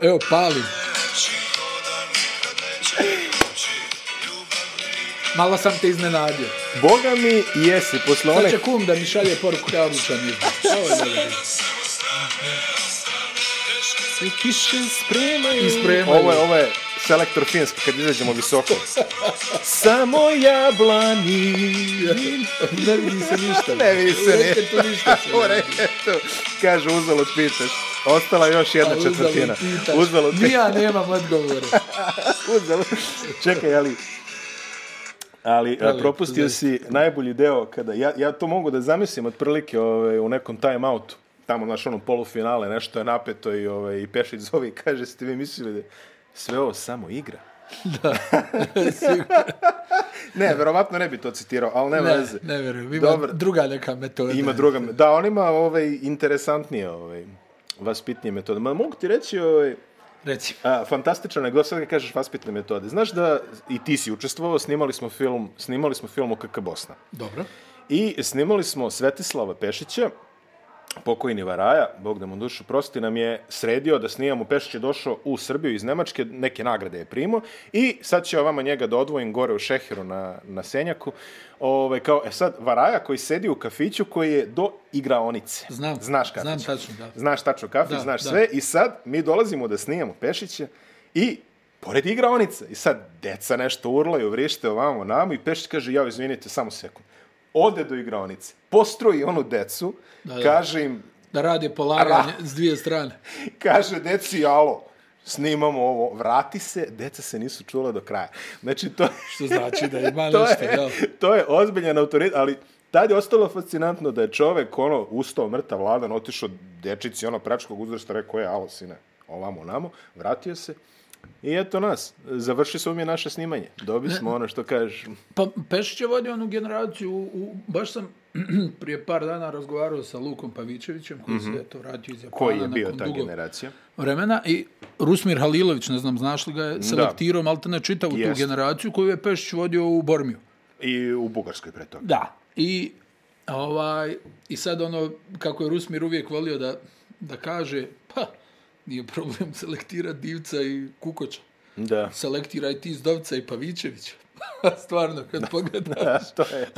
Evo, palim. Malo sam te iznenadio. Boga mi jesi, posle Sad one... će kum da mi šalje poruku kao odličan izbor. Ovo je dobro. Svi kiše spremaju. I spremaju. Ovo je, ovo je selektor finski, kad izađemo visoko. Samo jablani. Ne vidi se ništa. Ne vidi se ništa se U ne vidi. reketu. Kaže, uzalud pitaš. Ostala još jedna A, uzalud četvrtina. Uzalud Ni ja nemam odgovore. uzalud. Čekaj, ali... Ali a, Prelepo, propustio zaista. si najbolji deo kada ja, ja to mogu da zamislim otprilike ovaj, u nekom time outu tamo naš ono polufinale nešto je napeto i ovaj i Pešić zove i kaže ste vi mislili da sve ovo samo igra ne verovatno ne bi to citirao ali nema Ne, veze ne verujem. Ima Dobro. druga neka metoda. ima druga da on ima ovaj interesantnije ovaj vaspitnije metode ma mogu ti reći ovaj Reci. A, fantastična anegdota, sad kad kažeš vaspitne metode. Znaš da i ti si učestvovao, snimali smo film, snimali smo film o KK Bosna. Dobro. I snimali smo Svetislava Pešića, pokojni Varaja, Bog da mu dušu prosti, nam je sredio da snimamo. Pešić je došao u Srbiju iz Nemačke, neke nagrade je primao i sad će ovama njega da odvojim gore u Šeheru na, na Senjaku. Ove, kao, e sad, Varaja koji sedi u kafiću koji je do igraonice. Znam. Znaš kafić. Znam tačno, da. Znaš tačno kafić, Da, znaš da. sve. I sad mi dolazimo da snimamo Pešića i pored igraonice. I sad deca nešto urlaju, vrište ovamo namo i Pešić kaže, ja izvinite, samo sekund. Ode do igraonice, postroji onu decu, Da, da. kaže im, Da radi polaganje s dvije strane. kaže deci, alo, snimamo ovo, vrati se, deca se nisu čula do kraja. Znači, to, Što znači da ima to, nešto, je, jel? to je ozbiljan autoritet, ali tad je ostalo fascinantno da je čovek, ono, ustao mrtav vladan, otišao dečici, ono, pračkog uzrasta, rekao je, alo, sine, ovamo, namo, vratio se, I eto nas, završi se umije naše snimanje. Dobi smo ono što kažeš. Pa Pešić je vodio onu generaciju, u, u, baš sam prije par dana razgovarao sa Lukom Pavićevićem, koji se eto vratio iz Japana Mhm. Koji je bio ta generacija? vremena i Rusmir Halilović, ne znam, znaš li ga je, selektirao malte ne čitavu tu Jest. generaciju koju je Pešić vodio u Bormiju. I u Bugarskoj pre toga. Da. I, ovaj, I sad ono, kako je Rusmir uvijek volio da, da kaže, pa, nije problem selektirati Divca i Kukoća. Da. Selektiraj ti Zdovca i Pavićevića. Stvarno, kad pogledaš. Da, to je.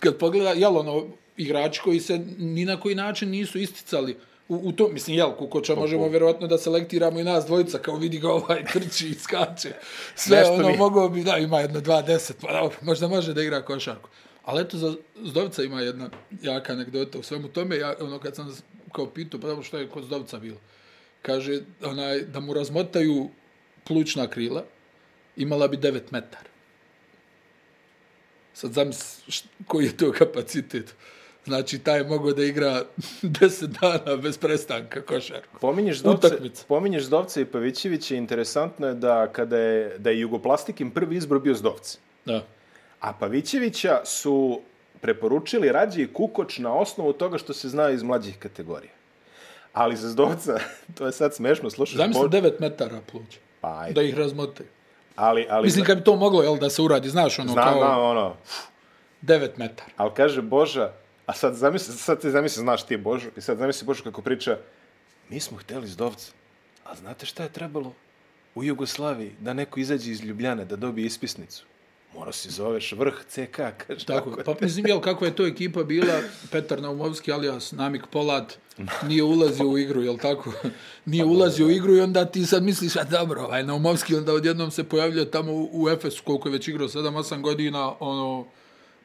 kad pogleda, jel ono, igrači koji se ni na koji način nisu isticali u, u to, mislim, jel, Kukoća možemo vjerovatno da selektiramo i nas dvojica, kao vidi ga ovaj trči i skače. Sve Nešto ono, mi- mogao bi, da, ima jedno 2-10, pa dobro, možda može da igra košarku. Ali eto, za Zdovca ima jedna jaka anegdota u svemu tome, ja, ono, kad sam kao pitao, pa dobro, što je kod Zdovca bilo? Kaže, onaj, da mu razmotaju plućna krila, imala bi 9 metara. Sad zamisli št- koji je to kapacitet. Znači, taj je mogao da igra 10 dana bez prestanka košarku. Pominješ Zdovce, pominješ Zdovce i Pavićevića, interesantno je da kada je, da je Jugoplastikin prvi izbor bio Zdovce. Da. A Pavićevića su preporučili Rađe i Kukoč na osnovu toga što se zna iz mlađih kategorija. Ali za Zdovca, to je sad smešno, slušaš... Zamisli 9 metara pluća. Pa, ajde. Da ih razmotaju. Ali, ali, Mislim, kad bi to moglo, jel, da se uradi, znaš, ono, znam, kao znam, ono, 9 metara. ali kaže Boža, a sad zamisli, sad ti zamisli, znaš ti Božu, i sad zamisli Božu kako priča, mi smo hteli Zdovca, a znate šta je trebalo u Jugoslaviji da neko izađe iz Ljubljane da dobije ispisnicu? Mora se zoveš vrh CK, kaže. Tako, pa mislim, jel, kako je to ekipa bila, Petar Naumovski, alias Namik Polad, nije ulazio u igru, jel tako? Nije ulazio u igru i onda ti sad misliš, a dobro, ovaj Naumovski onda odjednom se pojavljao tamo u, u Efesu, koliko je već igrao, 7-8 godina, ono,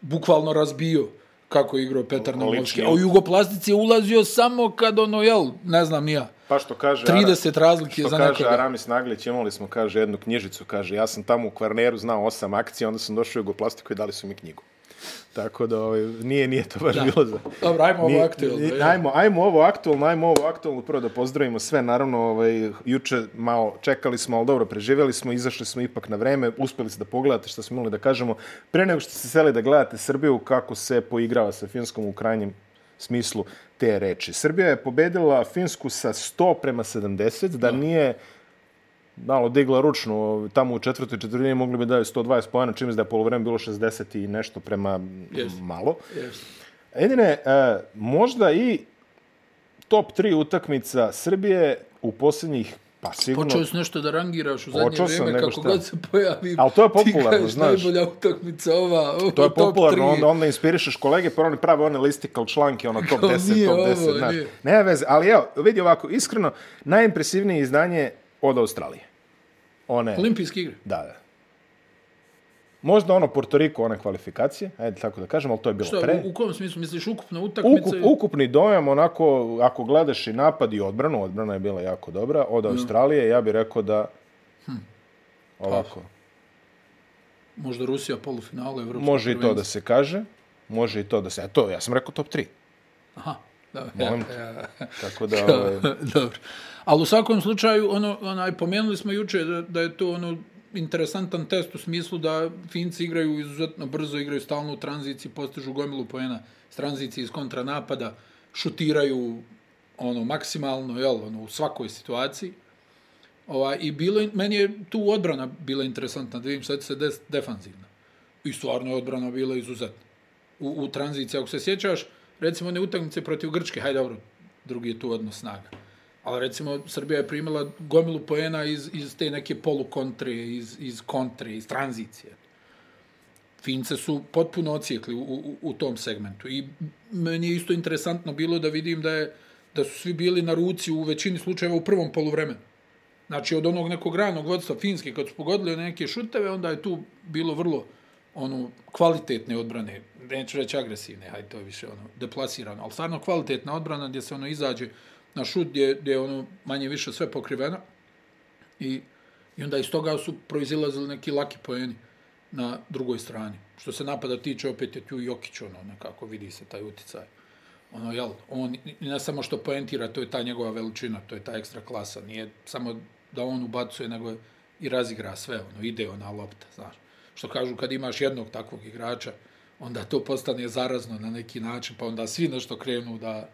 bukvalno razbio kako je igrao Petar Naumovski. A u Jugoplastici je ulazio samo kad, ono, jel, ne znam, nija, Pa što kaže... 30 razlike Što za kaže nekoga. Aramis Naglić, imali smo, kaže, jednu knjižicu, kaže, ja sam tamo u Kvarneru znao osam akcija, onda sam došao u Jugoplastiku i dali su mi knjigu. Tako da, ovaj, nije, nije to baš Da. bilo za... Dobro, ajmo ovo jel? Ajmo, ajmo ovo aktualno, ajmo ovo aktualno, prvo da pozdravimo sve, naravno, ovaj, juče malo čekali smo, ali dobro, preživjeli smo, izašli smo ipak na vreme, uspeli ste da pogledate što smo imali da kažemo. Pre nego što ste seli da gledate Srbiju, kako se poigrava sa Finskom u krajnjem smislu te reči. Srbija je pobedila Finsku sa 100 prema 70, da nije malo digla ručno, tamo u četvrtoj četvrtini mogli bi da je 120 pojena, čime da je polovreme bilo 60 i nešto prema Jeste. malo. Jeste. Edine, e, možda i top 3 utakmica Srbije u posljednjih, pa sigurno... Počeo si nešto da rangiraš u zadnje vrijeme, kako šta. god se pojavi. Ali to je popularno, ti znaš. najbolja utakmica ova, ovo, To je popularno, onda, onda inspirišeš kolege, pa oni prave one listikal članke, ono top Kao 10, nije top ovo, 10, znaš. nije. Nema veze, ali evo, vidi ovako, iskreno, najimpresivnije izdanje od Australije. One, Olimpijske igre. da, da. Možda ono Porto Riko, one kvalifikacije, ajde tako da kažem, ali to je bilo Šta, pre. u, u kom smislu misliš ukupna utakmica? Ukup, ukupni dojam, onako, ako gledaš i napad i odbranu, odbrana je bila jako dobra, od Australije, ja bih rekao da, Hm. ovako, Možda Rusija polufinale Evropskog može i to da se kaže, može i to da se, a to, ja sam rekao top 3. Aha, da, Molim ja, ja. Tako da, ovaj, Dobro. Ali u svakom slučaju, ono, onaj, pomenuli smo juče da, da je to ono interesantan test u smislu da Finci igraju izuzetno brzo, igraju stalno u tranziciji, postižu gomilu poena s tranzicije iz kontranapada, šutiraju ono maksimalno, jel, ono, u svakoj situaciji. Ova, I bilo, meni je tu odbrana bila interesantna, da vidim šta će se des, defanzivna. I stvarno je odbrana bila izuzetna. U, u tranziciji, ako se sjećaš, recimo one utakmice protiv Grčke, hajde dobro, drugi je tu odnos snaga. Ali recimo Srbija je primila gomilu poena iz, iz te neke polukontre, iz, iz kontre, iz tranzicije. Fince su potpuno ocijekli u, u, u tom segmentu. I meni je isto interesantno bilo da vidim da, je, da su svi bili na ruci u većini slučajeva u prvom poluvremenu. Znači, od onog nekog ranog vodstva Finske, kad su pogodili neke šuteve, onda je tu bilo vrlo ono, kvalitetne odbrane, neću reći agresivne, hajde to je više ono, deplasirano, ali stvarno kvalitetna odbrana gdje se ono izađe na šut gdje, gdje je ono manje više sve pokriveno i, i onda iz toga su proizilazili neki laki poeni na drugoj strani. Što se napada tiče, opet je tu Jokić, ono, nekako vidi se taj uticaj. Ono, jel, on ne samo što poentira, to je ta njegova veličina, to je ta ekstra klasa. Nije samo da on ubacuje, nego i razigra sve, ono, ide ona lopta, znaš. Što kažu, kad imaš jednog takvog igrača, onda to postane zarazno na neki način, pa onda svi nešto krenu da,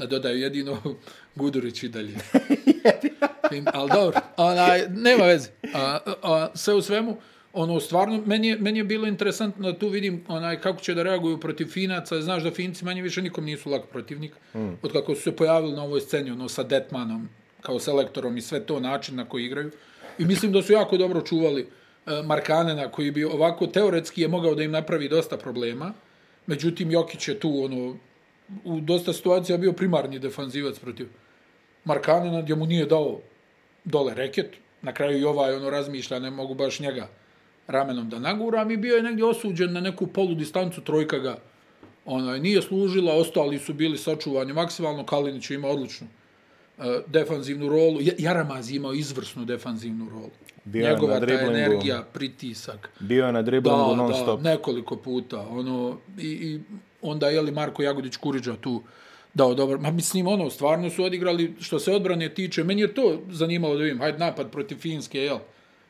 da dodaju jedino Gudurić i dalje. Ali dobro, onaj, nema veze. A, a, sve u svemu, ono, stvarno, meni je, meni je bilo interesantno da tu vidim onaj, kako će da reaguju protiv Finaca. Znaš da Finci manje više nikom nisu lak protivnik. Mm. Od kako su se pojavili na ovoj sceni, ono, sa Detmanom, kao selektorom i sve to način na koji igraju. I mislim da su jako dobro čuvali e, Markanena, koji bi ovako teoretski je mogao da im napravi dosta problema. Međutim, Jokić je tu, ono, u dosta situacija bio primarni defanzivac protiv Markanena, gdje mu nije dao dole reket. Na kraju i ovaj ono razmišlja, ne mogu baš njega ramenom da naguram i bio je negdje osuđen na neku polu distancu, trojka ga ono, nije služila, ostali su bili sačuvani maksimalno, Kalinić je imao odličnu uh, defanzivnu rolu, Ja- Jaramaz je imao izvrsnu defanzivnu rolu. Bio je Njegova na ta energija, pritisak, bio je na driblingu da, non da, stop. nekoliko puta. Ono, i, i onda je li Marko Jagodić Kuriđa tu dao dobar. Ma mislim, ono, stvarno su odigrali, što se odbrane tiče, meni je to zanimalo da vidim, hajde napad protiv Finske, jel?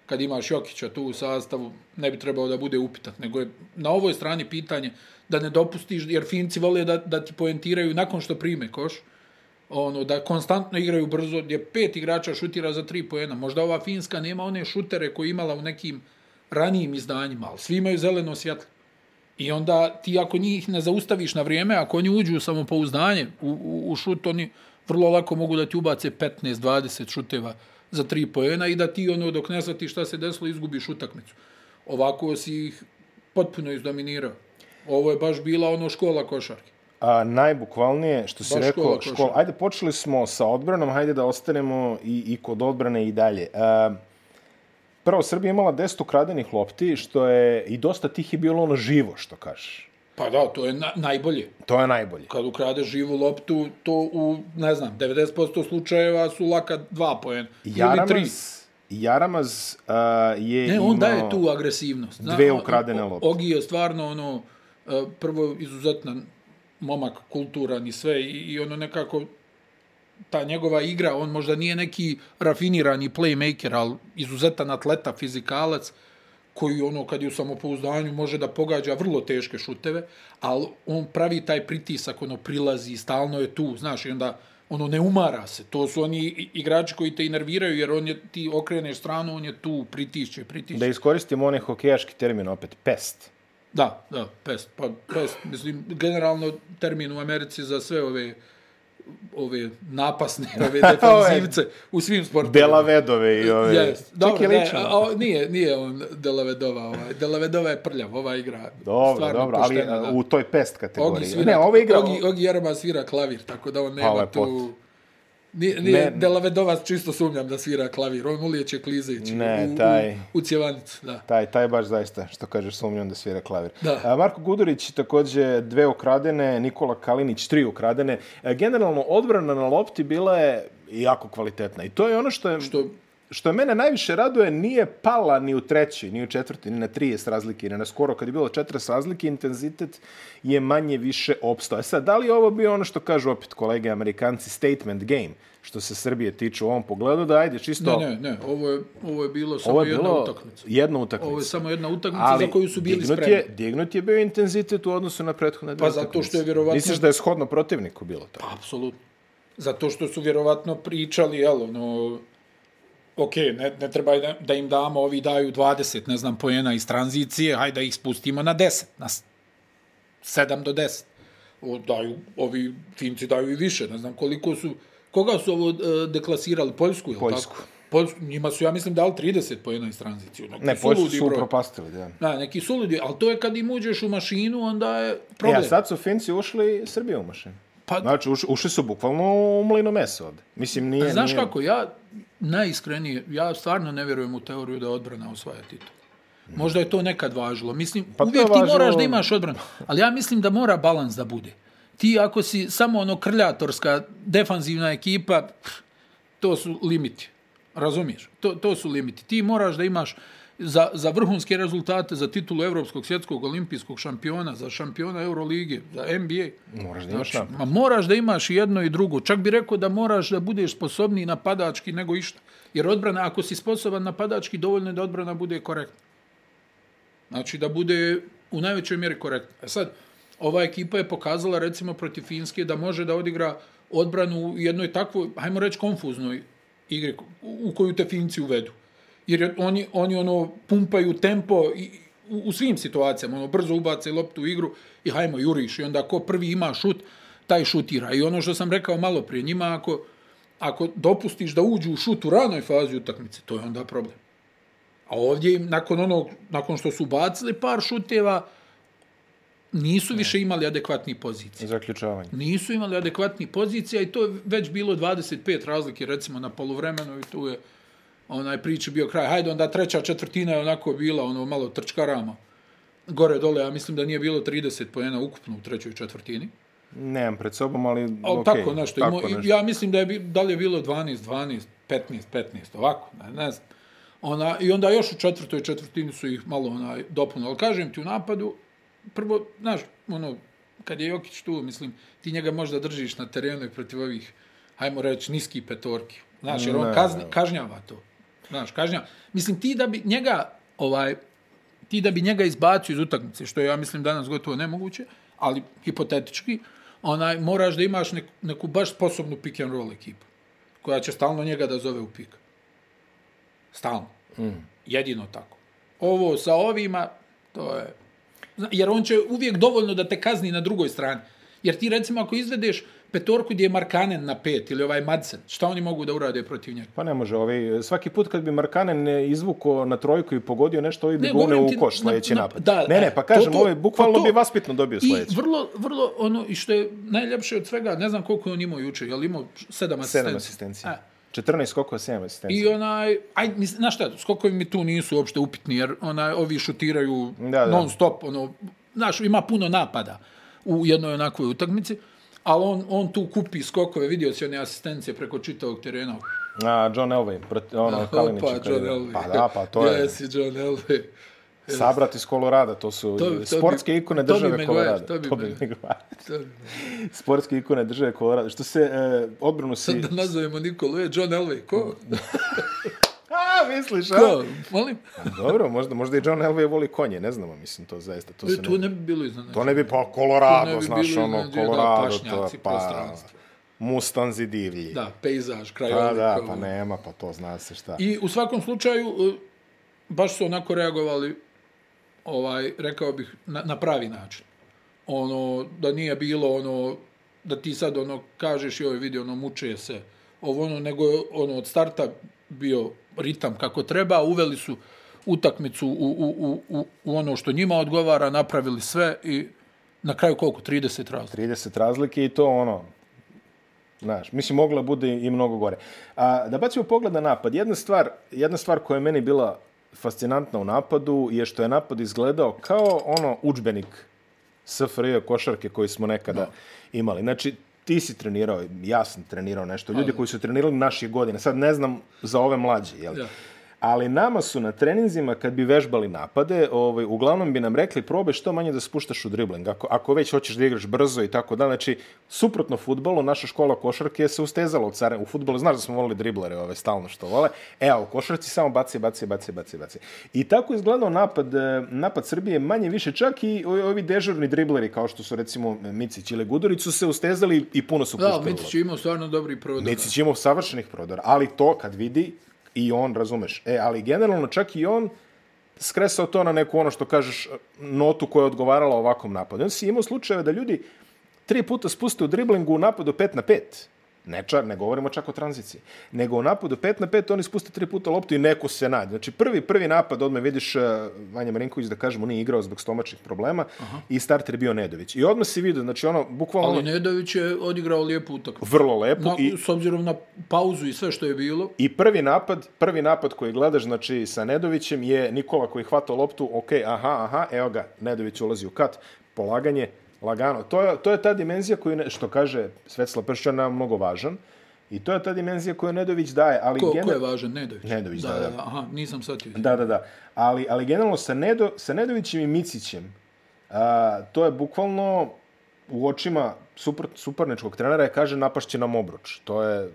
Kad imaš Jokića tu u sastavu, ne bi trebao da bude upitat, nego je na ovoj strani pitanje da ne dopustiš, jer Finci vole da, da ti poentiraju nakon što prime koš, ono, da konstantno igraju brzo, gdje pet igrača šutira za tri poena. Možda ova Finska nema one šutere koje imala u nekim ranijim izdanjima, ali svi imaju zeleno svjetlo. I onda ti ako njih ne zaustaviš na vrijeme, ako oni uđu u samopouzdanje u, u, u šut, oni vrlo lako mogu da ti ubace 15-20 šuteva za tri poena i da ti ono dok ne shvatiš šta se desilo izgubiš utakmicu. Ovako si ih potpuno izdominirao. Ovo je baš bila ono škola košarke. A najbukvalnije, što si Baš rekao, škola škola. Ajde, počeli smo sa odbranom, hajde da ostanemo i, i kod odbrane i dalje. A, prvo, Srbija imala 10 ukradenih lopti, što je, i dosta tih je bilo ono živo, što kažeš. Pa da, to je na, najbolje. To je najbolje. Kad ukradeš živu loptu, to u, ne znam, 90% slučajeva su laka dva poena. Ili tri. Jaramaz, Jaramaz a, je Ne, on imao... daje tu agresivnost. dve ukradene lopte. Ogi je stvarno ono, prvo izuzetan momak, kulturan i sve, i, i ono nekako ta njegova igra, on možda nije neki rafinirani playmaker, ali izuzetan atleta, fizikalac, koji ono kad je u samopouzdanju može da pogađa vrlo teške šuteve, ali on pravi taj pritisak, ono prilazi, stalno je tu, znaš, i onda ono ne umara se. To su oni igrači koji te inerviraju, jer on je, ti okreneš stranu, on je tu, pritišće, pritišće. Da iskoristimo onaj hokejaški termin opet, pest. Da, da, pest. Pa pest, mislim, generalno termin u Americi za sve ove ove napasne, ove defanzivce u svim sportovima. Delavedove i ove... Yes. Dobro, ne, a, a, nije, nije on Delavedova. Ovaj. Delavedova je prljav, ova igra. Dobro, stvarno dobro, ali poštena, da. u toj pest Ogi kategoriji. svira, Ne, ova igra... Ogi, Ogi Jerema svira klavir, tako da on nema tu... Nije, nije Ne. Delavedova čisto sumnjam da svira klavir, on ulijeće klizeći Ne, u, taj- u, u cjevanicu, da. Taj, taj baš zaista, što kažeš, sumnjam da svira klavir. Da. A, Marko Gudurić takođe dve ukradene, Nikola Kalinić tri ukradene. E, Generalno, odbrana na lopti bila je jako kvalitetna. I to je ono što je... Što, Što je mene najviše raduje, nije pala ni u trećoj, ni u četvrtoj, ni na 30 razlike, ni na skoro. Kad je bilo 40 razlike, intenzitet je manje više opstao. E sad, da li ovo bio ono što kažu opet kolege amerikanci, statement game, što se Srbije tiče u ovom pogledu, da ajde čisto... ne, ne, ne, ovo je, ovo je bilo samo ovo je jedna bilo utakmica. jedna utakmica. Ovo je samo jedna utakmica Ali za koju su bili dignut spremni. Je, dignut je bio intenzitet u odnosu na prethodne dve Pa zato utakmice. što je vjerovatno- Misliš da je shodno protivniku bilo tako? Apsolutno. Zato što su vjerovatno pričali, jel, ono, ok, ne, ne treba da, da im damo, ovi daju 20, ne znam, pojena iz tranzicije, hajde da ih spustimo na 10, na s- 7 do 10. O, daju, ovi Finci daju i više, ne znam koliko su, koga su ovo e, deklasirali, Poljsku, jel Poljsku. tako? Poljsku. Njima su, ja mislim, dali 30 pojena iz tranzicije. Neki Ne, Poljsku su broj. propastili, da. Da, neki suludi, ali to je kad im uđeš u mašinu, onda je E, problem. a sad su Finci ušli Srbije u mašinu. Pa- Znači, uš, ušli su bukvalno u mlino meso ovde. Mislim, nije... Znaš nije... kako, ja najiskrenije, ja stvarno ne vjerujem u teoriju da odbrana osvaja titul. Možda je to nekad važilo. Mislim, Pa uvijek je ti važilo- moraš da imaš odbranu. Ali ja mislim da mora balans da bude. Ti ako si samo ono krljatorska, defanzivna ekipa, to su limiti. Razumiješ? To, to su limiti. Ti moraš da imaš za, za vrhunske rezultate, za titulu Evropskog svjetskog olimpijskog šampiona, za šampiona Euroligije, za NBA. Moraš da imaš napad. Ma moraš da imaš jedno i drugo. Čak bi rekao da moraš da budeš sposobniji napadački nego išta. Jer odbrana, ako si sposoban napadački, dovoljno je da odbrana bude korektna. Znači da bude u najvećoj mjeri korektna. E sad, ova ekipa je pokazala recimo protiv Finske da može da odigra odbranu u jednoj takvoj, hajmo reći, konfuznoj igri u u koju te Finci uvedu. Jer je- oni, oni ono pumpaju tempo i, u, u svim situacijama, ono brzo ubace loptu u igru i hajmo juriš i onda ko prvi ima šut, taj šutira. I ono što sam rekao malo prije, njima ako, ako dopustiš da uđu u šut u ranoj fazi utakmice, to je onda problem. A ovdje im, nakon onog, nakon što su bacili par šuteva, nisu više imali adekvatni pozicije. Zaključavanje. Nisu imali adekvatni pozicija i to je već bilo 25 razlike recimo na poluvremenu i tu je onaj priče bio kraj. Hajde onda treća četvrtina je onako bila ono malo trčkarama. Gore dole, ja mislim da nije bilo 30 pojena ukupno u trećoj četvrtini. Nemam pred sobom, ali okej. tako nešto. tako nešto. Ja mislim da je, da li je bilo 12, 12, 15, 15, ovako, ne, ne znam. Ona, I onda još u četvrtoj četvrtini su ih malo onaj, dopunili. Kažem ti u napadu, prvo, znaš, ono, kad je Jokić tu, mislim, ti njega možda držiš na terenu i protiv ovih, hajmo reći, niski petorki. Znaš, jer on kazni, kažnjava to. Znaš, kažnjava. Mislim, ti da bi njega, ovaj, ti da bi njega izbacio iz utakmice, što je, ja mislim, danas gotovo nemoguće, ali hipotetički, onaj, moraš da imaš neku, neku baš sposobnu pick and roll ekipu, koja će stalno njega da zove u pik. Stalno. Mm. Jedino tako. Ovo sa ovima, to je... Jer on će uvijek dovoljno da te kazni na drugoj strani. Jer ti recimo ako izvedeš petorku gdje je Markanen na pet ili ovaj Madsen, šta oni mogu da urade protiv njega? Pa ne može, ovaj, svaki put kad bi Markanen ne izvuko na trojku i pogodio nešto, ovaj bi Ne, gune u koš na- sljedeći na- napad. da, ne, ne, pa kažem, to- ovaj bukvalno pa to- bi vaspitno dobio sljedeći. I vrlo, vrlo, ono, i što je najljepše od svega, ne znam koliko je on imao juče, je li imao sedam asistencija? Sedam asistencija. E. 14 skokova, 7 asistencija. I onaj, aj, znaš šta, skokovi mi tu nisu uopšte upitni, jer onaj, ovi šutiraju Da, da. non stop, ono, znaš, ima puno napada u jednoj onakvoj utakmici, ali on, on tu kupi skokove, vidio si one asistencije preko čitavog terena. A, John Elway, proti, ono, Kalinić. Opa, John Elway. Pa da, pa to je. Jesi, John Elway. Sabrat iz Kolorada, to su To bi- to bi- sportske ikone Tobey države Maguire, Kolorada. Tobey Maguire. Maguire. To- Sportske ikone države Kolorada. Što se e, odbranu si... Sad da nazovemo Nikolu, je John Elway, ko? A, misliš, a? Ko? Molim? Dobro, možda, možda i John Elway voli konje, ne znamo, mislim, to zaista. To, E, se tu ne... ne bi bilo iznenađenje. to ne bi, pa To Colorado, bi znaš, ono, da, Colorado, pašnjaci, to, pa. Mustanzi divlji. Da, pejzaž, kraj Pa da, pa nema, pa to zna se šta. I u svakom slučaju, e, baš su onako reagovali, ovaj, rekao bih, na, na pravi način. Ono, da nije bilo ono, da ti sad ono kažeš joj vidi ono muče se ovo ono nego ono od starta bio ritam kako treba uveli su utakmicu u, u, u, u, ono što njima odgovara napravili sve i na kraju koliko 30 razlika 30 razlike i to ono Znaš, mislim, mogla bude i mnogo gore. A, da bacimo pogled na napad. Jedna stvar, jedna stvar koja je meni bila fascinantna u napadu je što je napad izgledao kao ono učbenik SFRJ košarke koji smo nekada no. imali. Znači, ti si trenirao, ja sam trenirao nešto. Ljudi koji su trenirali naše godine. Sad ne znam za ove mlađe. Jel? Ja ali nama su na treninzima kad bi vežbali napade, ovaj, uglavnom bi nam rekli probe što manje da spuštaš u dribling. Ako, ako već hoćeš da igraš brzo i tako da, znači, suprotno futbolu, naša škola košarke se ustezala u care. U futbolu, znaš da smo volili driblere ove, stalno što vole. E, u košarci samo baci, baci, baci, baci, baci. I tako izgledao napad, e, napad Srbije manje više, čak i ovi dežurni dribleri, kao što su recimo Micić ili Gudurić, su se ustezali i puno su puštali. Da, Micić imao stvarno dobri prodor. Micić imao savršenih prodora, ali to kad vidi, I on, razumeš. E, ali generalno čak i on skresao to na neku ono što kažeš e, notu koja je odgovarala ovakvom napadu. On si imao slučajeve da ljudi tri puta spuste u driblingu u napadu 5 na 5. Ne, čar, ne govorimo čak o tranziciji. Nego u napadu 5 na 5 oni spuste tri puta loptu i neko se nađe. Znači prvi prvi napad odmah vidiš uh, Vanja Marinković da kažemo nije igrao zbog stomačnih problema Aha. i starter je bio Nedović. I odmah se vidi, znači ono bukvalno Ali Nedović je odigrao lijepu utakmicu. Vrlo lepo na, i s obzirom na pauzu i sve što je bilo. I prvi napad, prvi napad koji gledaš znači sa Nedovićem je Nikola koji hvata loptu, ok, aha, aha, evo ga, Nedović ulazi u kat, polaganje, lagano. To je, to je ta dimenzija koju, ne, što kaže Svetsla Pršćana, mnogo važan. I to je ta dimenzija koju Nedović daje. Ali ko, gener... ko je važan? Nedović. Nedović, da, da. da. Aha, nisam shvatio. Da, da, da. Ali, ali generalno sa, Nedo, sa Nedovićem i Micićem, a, to je bukvalno u očima super, superničkog trenera je kaže napašće nam obruč. To je,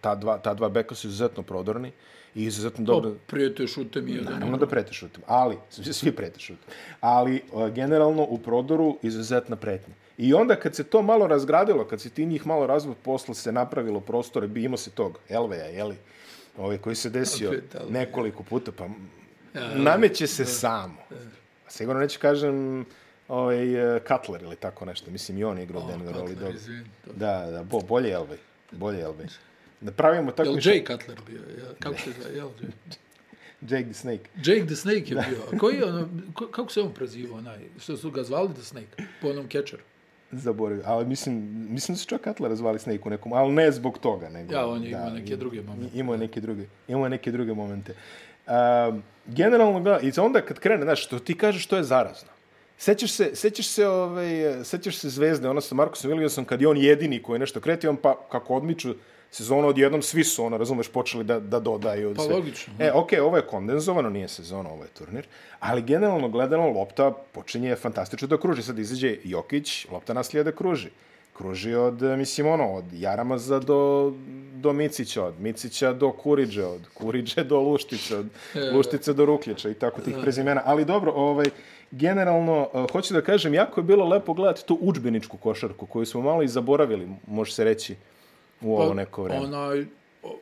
ta dva, ta dva beka su izuzetno prodorni. Uh, i izuzetno dobro. Prijete šutem i jedan. Naravno da prijete šutem, ali, svi prijete šutem, ali generalno u prodoru izuzetna pretnja. I onda kad se to malo razgradilo, kad se ti njih malo razvod posla se napravilo prostore, bi imao se tog Elveja, jeli, ovaj koji se desio nekoliko puta, pa nameće se samo. Sigurno neću kažem ovaj, Cutler ili tako nešto. Mislim, i on je igrao Denver, ali. Da, da, bo, bolje Elvej. Bolje Elvej da pravimo tako... Jel Jay Cutler bio? Ja, kako se zove? Jel Jay? Jake the Snake. Jake the Snake je bio. A koji je ono, kako se on prezivao onaj? Što su ga zvali the Snake? Po onom catcheru. Zaboravio. Ali mislim, mislim da su čak Cutlera zvali Snake u nekom, ali ne zbog toga. Nego, ja, on je imao neke druge momente. Imao neke druge, imao neke druge momente. Uh, generalno, da, i onda kad krene, znaš, što ti kažeš, to je zarazno. Sećaš se, sećaš se, ovaj, sećaš se zvezde, ono sa Markusom Williamsom, kad je on jedini koji nešto kretio, on pa kako odmiču, sezonu odjednom svi su, ono, razumeš, počeli da, da dodaju. Pa sve. logično. E, okej, okay, ovo je kondenzovano, nije sezona, ovo je turnir, ali generalno gledano lopta počinje fantastično da kruži. Sad izađe Jokić, lopta naslije da kruži. Kruži od, mislim, ono, od Jaramaza do, do Micića, od Micića do Kuriđe, od Kuriđe do Luštića, od e. Luštice do Rukljića i tako tih prezimena. Ali dobro, ovaj, generalno, uh, hoću da kažem, jako je bilo lepo gledati tu učbeničku košarku koju smo malo i zaboravili, može se reći, u ovo pa, neko vreme. Ona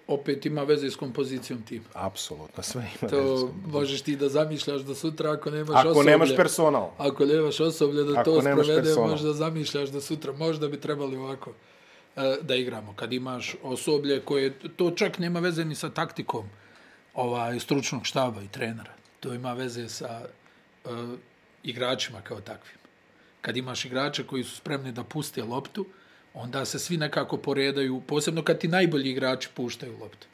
opet ima veze s kompozicijom tima. Apsolutno, sve ima to veze s kompozicijom. možeš ti da zamišljaš da sutra ako nemaš ako osoblje... Ako nemaš personal. Ako nemaš osoblje da ako to sprovede, možeš da zamišljaš da sutra možda bi trebali ovako e, da igramo. Kad imaš osoblje koje, to čak nema veze ni sa taktikom ovaj, stručnog štaba i trenera. To ima veze sa uh, igračima kao takvim. Kad imaš igrače koji su spremni da puste loptu, onda se svi nekako poredaju, posebno kad ti najbolji igrači puštaju loptu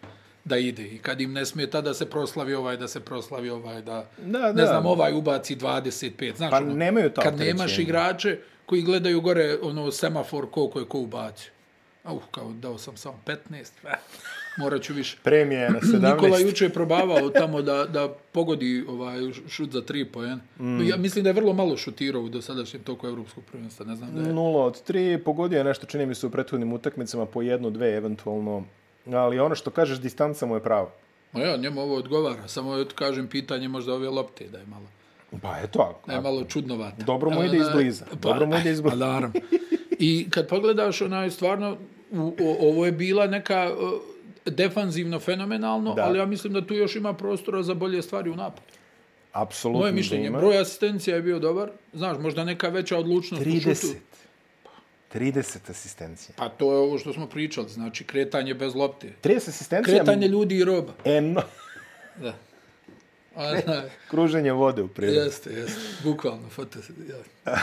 da ide i kad im ne smije tada se proslavi ovaj, da se proslavi ovaj, da, da, da. ne znam, ovaj ubaci 25, znaš, pa ono, nemaju to kad nemaš igrače koji gledaju gore, ono, semafor, koliko je ko ubacio. Uh, kao dao sam samo 15, morat ću više. Premije na 17. Nikola juče je probavao tamo da, da pogodi ovaj šut za 3 poen. Mm. Ja mislim da je vrlo malo šutirao u dosadašnjem toku evropskog prvenstva, ne znam da je. 0 od 3, pogodio je nešto, čini mi se u prethodnim utakmicama po jednu, dve eventualno. Ali ono što kažeš, distanca mu je pravo. Ma ja, njemu ovo odgovara. Samo ja kažem pitanje možda ove lopte da je malo. Pa eto. Da je malo čudnovato. Dobro mu ide izbliza. Pa, Dobro mu ide izbliza. Pa, naravno. I kad pogledaš, onaj, stvarno, u, o, ovo je bila neka defanzivno fenomenalno, da. ali ja mislim da tu još ima prostora za bolje stvari u napadu. Apsolutno. Moje mišljenje, broj asistencija je bio dobar. Znaš, možda neka veća odlučnost 30. u šutu. 30 asistencija. Pa to je ovo što smo pričali, znači kretanje bez lopte. 30 asistencija... Kretanje ljudi i roba. Eno, Da. Ona, kruženje vode u prirodi. jeste, jeste, bukvalno, foto, ja.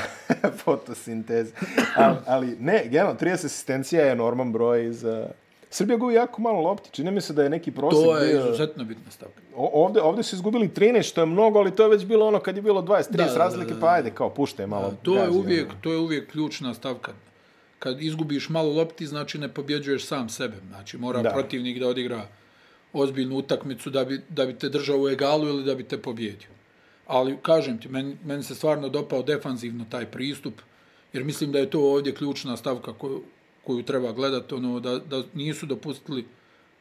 Fotosinteza. Ali, ali ne, generalno, 30 asistencija je norman broj za... Srbija gubi jako malo lopti. Čini mi se da je neki prosjek To je bio... izuzetno bitna stavka. O, ovde, ovde su izgubili 13, što je mnogo, ali to je već bilo ono kad je bilo 20, 30 Da, da, razlike, da, pa ajde, kao puštaj malo. To je gazi, uvijek, ono. to je uvijek ključna stavka. Kad izgubiš malo lopti, znači ne pobjeđuješ sam sebe. Znači mora Da. da. protivnik da odigra ozbiljnu utakmicu da bi, da bi te držao u egalu ili da bi te pobjedio. Ali, kažem ti, meni, meni se stvarno dopao defanzivno taj pristup, jer mislim da je to ovdje ključna stavka koju, koju treba gledati, ono, da, da nisu dopustili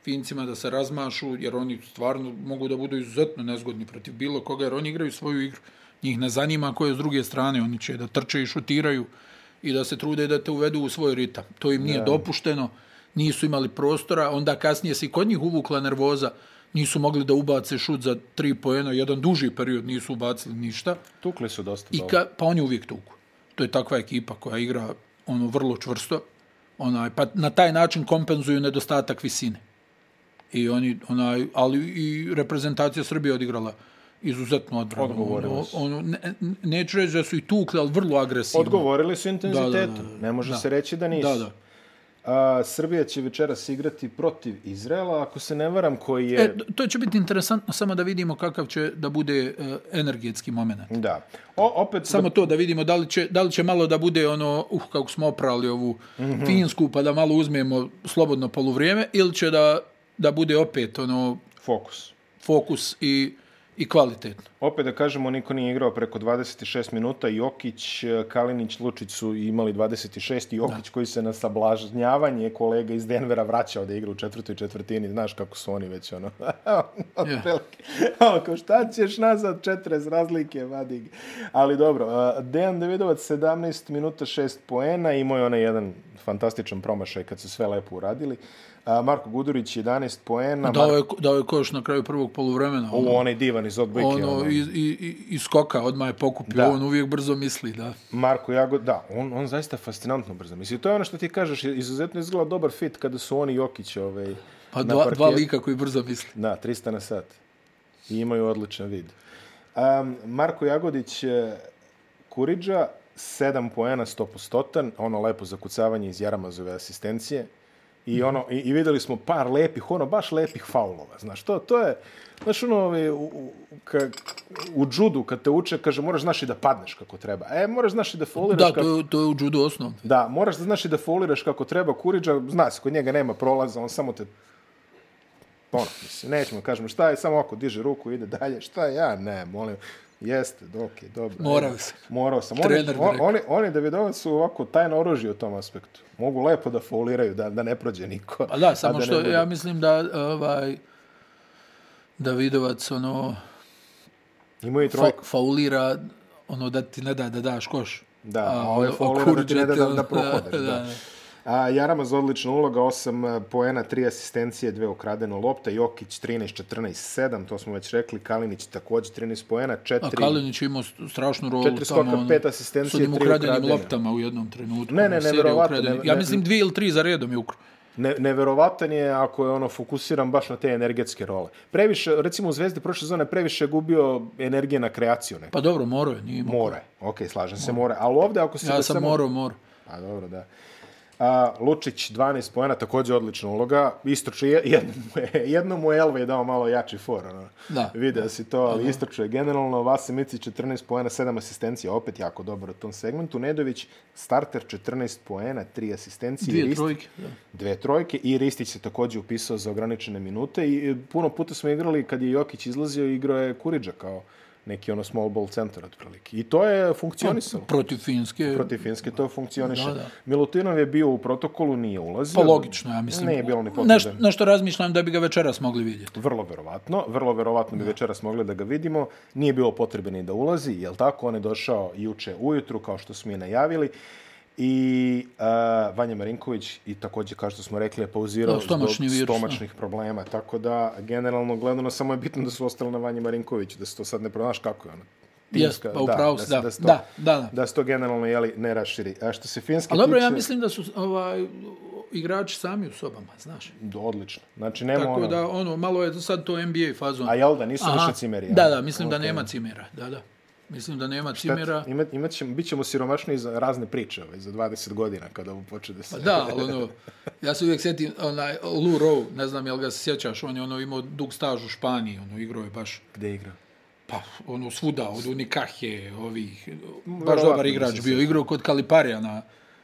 Fincima da se razmašu, jer oni stvarno mogu da budu izuzetno nezgodni protiv bilo koga, jer oni igraju svoju igru. Njih ne zanima ko je s druge strane, oni će da trče i šutiraju i da se trude da te uvedu u svoj ritam. To im nije ja. dopušteno, nisu imali prostora, onda kasnije se i kod njih uvukla nervoza, nisu mogli da ubace šut za tri poena, jedan duži period nisu ubacili ništa. Tukli su dosta I ka, pa oni uvijek tuku. To je takva ekipa koja igra ono vrlo čvrsto. Onaj, pa na taj način kompenzuju nedostatak visine. I oni, onaj, ali i reprezentacija Srbije odigrala izuzetno odbranu. Odgovorili Ono, su. ono, ne, neću reći da su i tukli, ali vrlo agresivno. Odgovorili su intenzitetu. Da, da, da, da. Ne može Da. se reći da nisu. Da, da. A, Srbija će večeras igrati protiv Izraela, ako se ne varam, koji je... E, to će biti interesantno samo da vidimo kakav će da bude uh, energetski moment. Da. O, opet, Samo to da vidimo da li će, da li će malo da bude ono, uh, kako smo oprali ovu mm -hmm. finsku, pa da malo uzmemo slobodno poluvrijeme, ili će da, da bude opet ono fokus. fokus i, i kvalitetno. Opet da kažemo, niko nije igrao preko 26 minuta. Jokić, Kalinić, Lučić su imali 26 i Jokić da. koji se na sablažnjavanje kolega iz Denvera vraćao da igra u četvrtoj četvrtini. Znaš kako su oni već ono... Otprilike. Ono, šta ćeš nazad 40 razlike, vadi. ga. Ali dobro, Dejan Davidovac 17 minuta 6 poena, imao je onaj jedan fantastičan promašaj kad su sve lepo uradili. Uh, Marko Gudurić 11 poena. Dao je, dao je koš na kraju prvog poluvremena. Ono, onaj divan iz odbojke. ono, ono. i, i, i, skoka, odmah je pokupio, Da. on uvijek brzo misli, da. Marko Jagod, da, on, on zaista fascinantno brzo. Misli, to je ono što ti kažeš, izuzetno izgleda dobar fit kada su oni Jokić ovaj, Pa dva, dva lika koji brzo misli. Da, 300 na sat. I imaju odličan vid. Um, Marko Jagodić, eh, Kuriđa, 7 poena, 100%, ono lepo zakucavanje iz Jaramazove asistencije. I, ono, i, I videli smo par lepih, ono, baš lepih faulova. Znaš, to, to je, znaš, ono, ovaj, u, u, ka, u džudu, kad te uče, kaže, moraš znaš i da padneš kako treba. E, moraš znaš i da fauliraš Da, kako... to, to je u judu osnov. Da, moraš da znaš i da foliraš kako treba Kuriđa, zna se, kod njega nema prolaza, on samo te ono, mislim, nećemo kažemo šta je, samo ako diže ruku ide dalje, šta je, ja ne, molim, jeste, dok je, dobro. Morao si. Morao sam. Oni, Trener on, oni, oni Davidovac su ovako tajno oružje u tom aspektu. Mogu lepo da fauliraju, da, da ne prođe niko. Pa da, samo ne što bude. ja mislim da ovaj Davidovac ono Imaju i fa, trojku. faulira ono da ti ne da da daš koš. Da, A, a ovo je ono, faulira da ti ne da, da, da te- prohodaš. da, da. A, Jaramaz odlična uloga, 8 poena, 3 asistencije, 2 ukradeno lopta, Jokić 13, 14, 7, to smo već rekli, Kalinić također 13 poena, 4... A Kalinić je imao strašnu rolu Četiri skoka, tamo. ono, pet asistencije, s onim tri ukradenim ukradene. loptama u jednom trenutku. Ne, ne, neverovatno, ukradenih. ne- Ja ne- mislim dvije ili tri za redom je ukro. Ne, neverovatan je ako je ono fokusiran baš na te energetske role. Previše, recimo u Zvezdi prošle sezone previše je gubio energije na kreaciju neko. Pa dobro, morao je, nije imao. More, ok, slažem se, more. Ali ovde ako se... Ja sam morao, morao. A dobro, da. A, Lučić 12 poena, također odlična uloga. Istoče, jedno mu je, jedno mu je Elvej dao malo jači for. Ono. Da. Video si to, ali istoče je generalno. Vase Micić 14 poena, 7 asistencija, opet jako dobro u tom segmentu. Nedović starter 14 poena, 3 asistencije. Dvije Ristić- trojke. Da. dve trojke i Ristić se također upisao za ograničene minute i e, puno puta smo igrali kad je Jokić izlazio igrao je Kuriđa kao neki ono small ball centar otprilike. I to je funkcionisalo. Protiv Finske. Protiv Finske to funkcioniše. Da, da. Milutinov je bio u protokolu, nije ulazio. Pa logično, ja mislim. Nije bilo ni potrebe. Nešto, nešto razmišljam da bi ga večeras mogli vidjeti. Vrlo verovatno, vrlo verovatno bi večeras mogli da ga vidimo. Nije bilo potrebe ni da ulazi, jel tako? On je došao juče ujutru, kao što smo i najavili. I uh, Vanja Marinković i također, kao što smo rekli, je pauzirao Da, stomačni zbog virus, stomačnih problema. Tako da, generalno gledano, samo je bitno da su ostali na Vanji Marinkoviću, da se to sad ne pronaš kako je ono. timska. pa upravo se- da. se to- Da, da, da. Da se to generalno jeli, ne raširi. A što se Finske dobro, ja tiče- mislim da su ovaj, igrači sami u sobama, znaš. Odlično. Znači, nema Tako ono... da, ono, malo je sad to NBA fazon. A jel da, nisu Aha. više cimeri? ja? Da, da, mislim da Ok. nema cimera, da, da. Mislim da nema cimera. Imat, imat ćemo, bit ćemo siromašni za razne priče ovaj, za 20 godina kada ovo počne da se... Pa da, ali ono, ja se uvijek sjetim, onaj, Lou Rowe, ne znam jel ga se sjećaš, on je ono imao dug staž u Španiji, ono, igrao je baš, Gde igra? pa, ono, svuda, od Unikahe, ovih, baš dobar igrač bio, igrao kod Kaliparija na,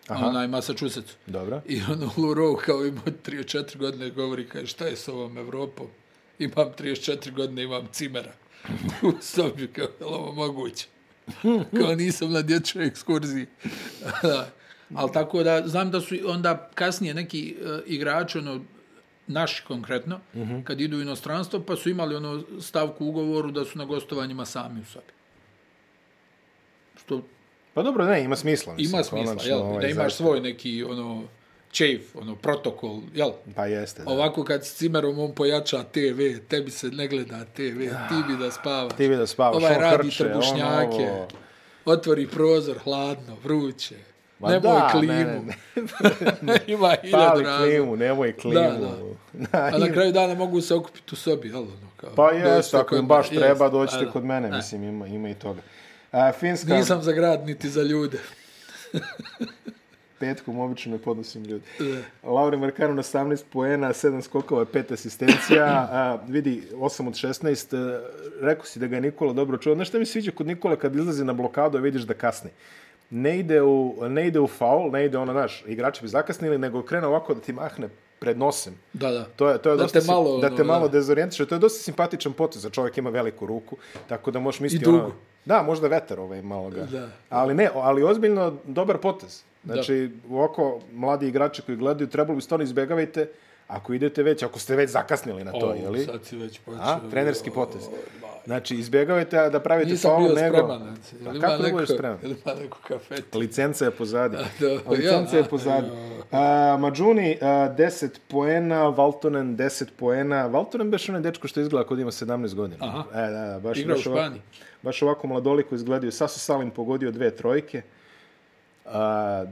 onaj, Massachusetts. Dobro. I ono, Lou Rowe, kao ima 34 godine, govori, kaže, šta je s ovom Evropom? Imam 34 godine, imam cimera. U sobi, kao, je ovo moguće? kao nisam na dječjoj ekskurziji. Ali tako da, znam da su onda kasnije neki uh, igrači, ono, naši konkretno, uh -huh. kad idu u inostranstvo, pa su imali ono stavku u ugovoru da su na gostovanjima sami u sobi. Što Pa dobro, ne, ima smisla. Mislim, ima smisla, konačno, jel? ovaj, da imaš zaista. svoj neki, ono, čejf, ono, protokol, jel? Pa jeste, da. Ovako kad s cimerom on pojača TV, tebi se ne gleda TV, ti bi da spavaš. Ti bi da spavaš, Ovaj on radi hrče, on trbušnjake, ovo. otvori prozor, hladno, vruće. Ma nemoj da, klimu. ne, ne, Ima hiljadu Pali razloga. klimu, nemoj klimu. Da, da. A na kraju dana mogu se okupiti u sobi, jel? Ono, kao, Pa jeste, ako im baš treba, dođite da, da. kod mene, Da. mislim, ima, ima i toga. A, Finska, Nisam za grad, niti za ljude. petkom obično ne podnosim ljudi. Lauri Markano na 18 poena, 7 skokova, 5 asistencija, a, vidi, 8 od 16, e, rekao si da ga je Nikola dobro čuo. Znaš šta mi sviđa kod Nikola kad izlazi na blokadu, a vidiš da kasni? Ne ide u, ne ide u faul, ne ide ono, naš, igrači bi zakasnili, nego krene ovako da ti mahne pred nosem. Da, da. To je, to je Da dosta te malo, da ono, te malo da. dezorijentiše. To je dosta simpatičan potez, za čovjek ima veliku ruku, tako da možeš misliti... I dugu. Ono, da, možda vetar ovaj malo ga. Da. Ali ne, ali ozbiljno dobar potez. Znači, ovako, mladi igrači koji gledaju, trebalo bi stvarno izbjegavajte ako idete već, ako ste već zakasnili na to, O, jeli? Sad si već počeo. A, trenerski potez. Znači, izbjegavajte da pravite Nisam faul, bio nego... spreman. znači, Pa jel kako da budeš neko- spreman? jel Ima neko kafet. Licenca je pozadi. da, Licenca ja, je pozadi. Uh, Mađuni, uh, 10 poena, Valtonen 10 poena. Valtonen beš onaj dečko što izgleda kod ima 17 godina. Aha. E, da, da, baš, Igra u baš, ovako, Španiji. baš ovako mladoliko izgledaju. Sasu Salim pogodio dve trojke. A,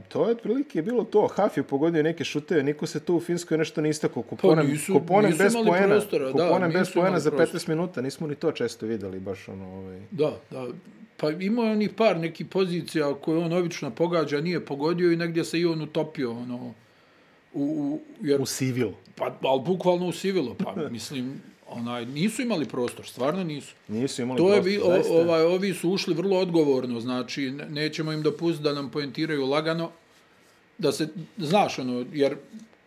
to je otprilike bilo to. Haf je pogodio neke šuteve, niko se tu u Finskoj nešto ne istakao. Kuponem, Pa nisu- kuponem nisu bez poena, prostora, da, kuponem bez nisu poena za 15 prostora. minuta. Nismo ni to često videli, baš ono... Ovaj. Da, da. Pa ima onih par nekih pozicija koje on obično pogađa, nije pogodio i negdje se i on utopio, ono, u, u, jer, U civil. pa, ali bukvalno usivilo, pa mislim, onaj, nisu imali prostor, stvarno nisu. Nisu imali To je, prostor, bi, o, zaista. ovaj, ovi su ušli vrlo odgovorno, znači ne- nećemo im dopustiti da nam poentiraju lagano, da se, znaš, ono, jer,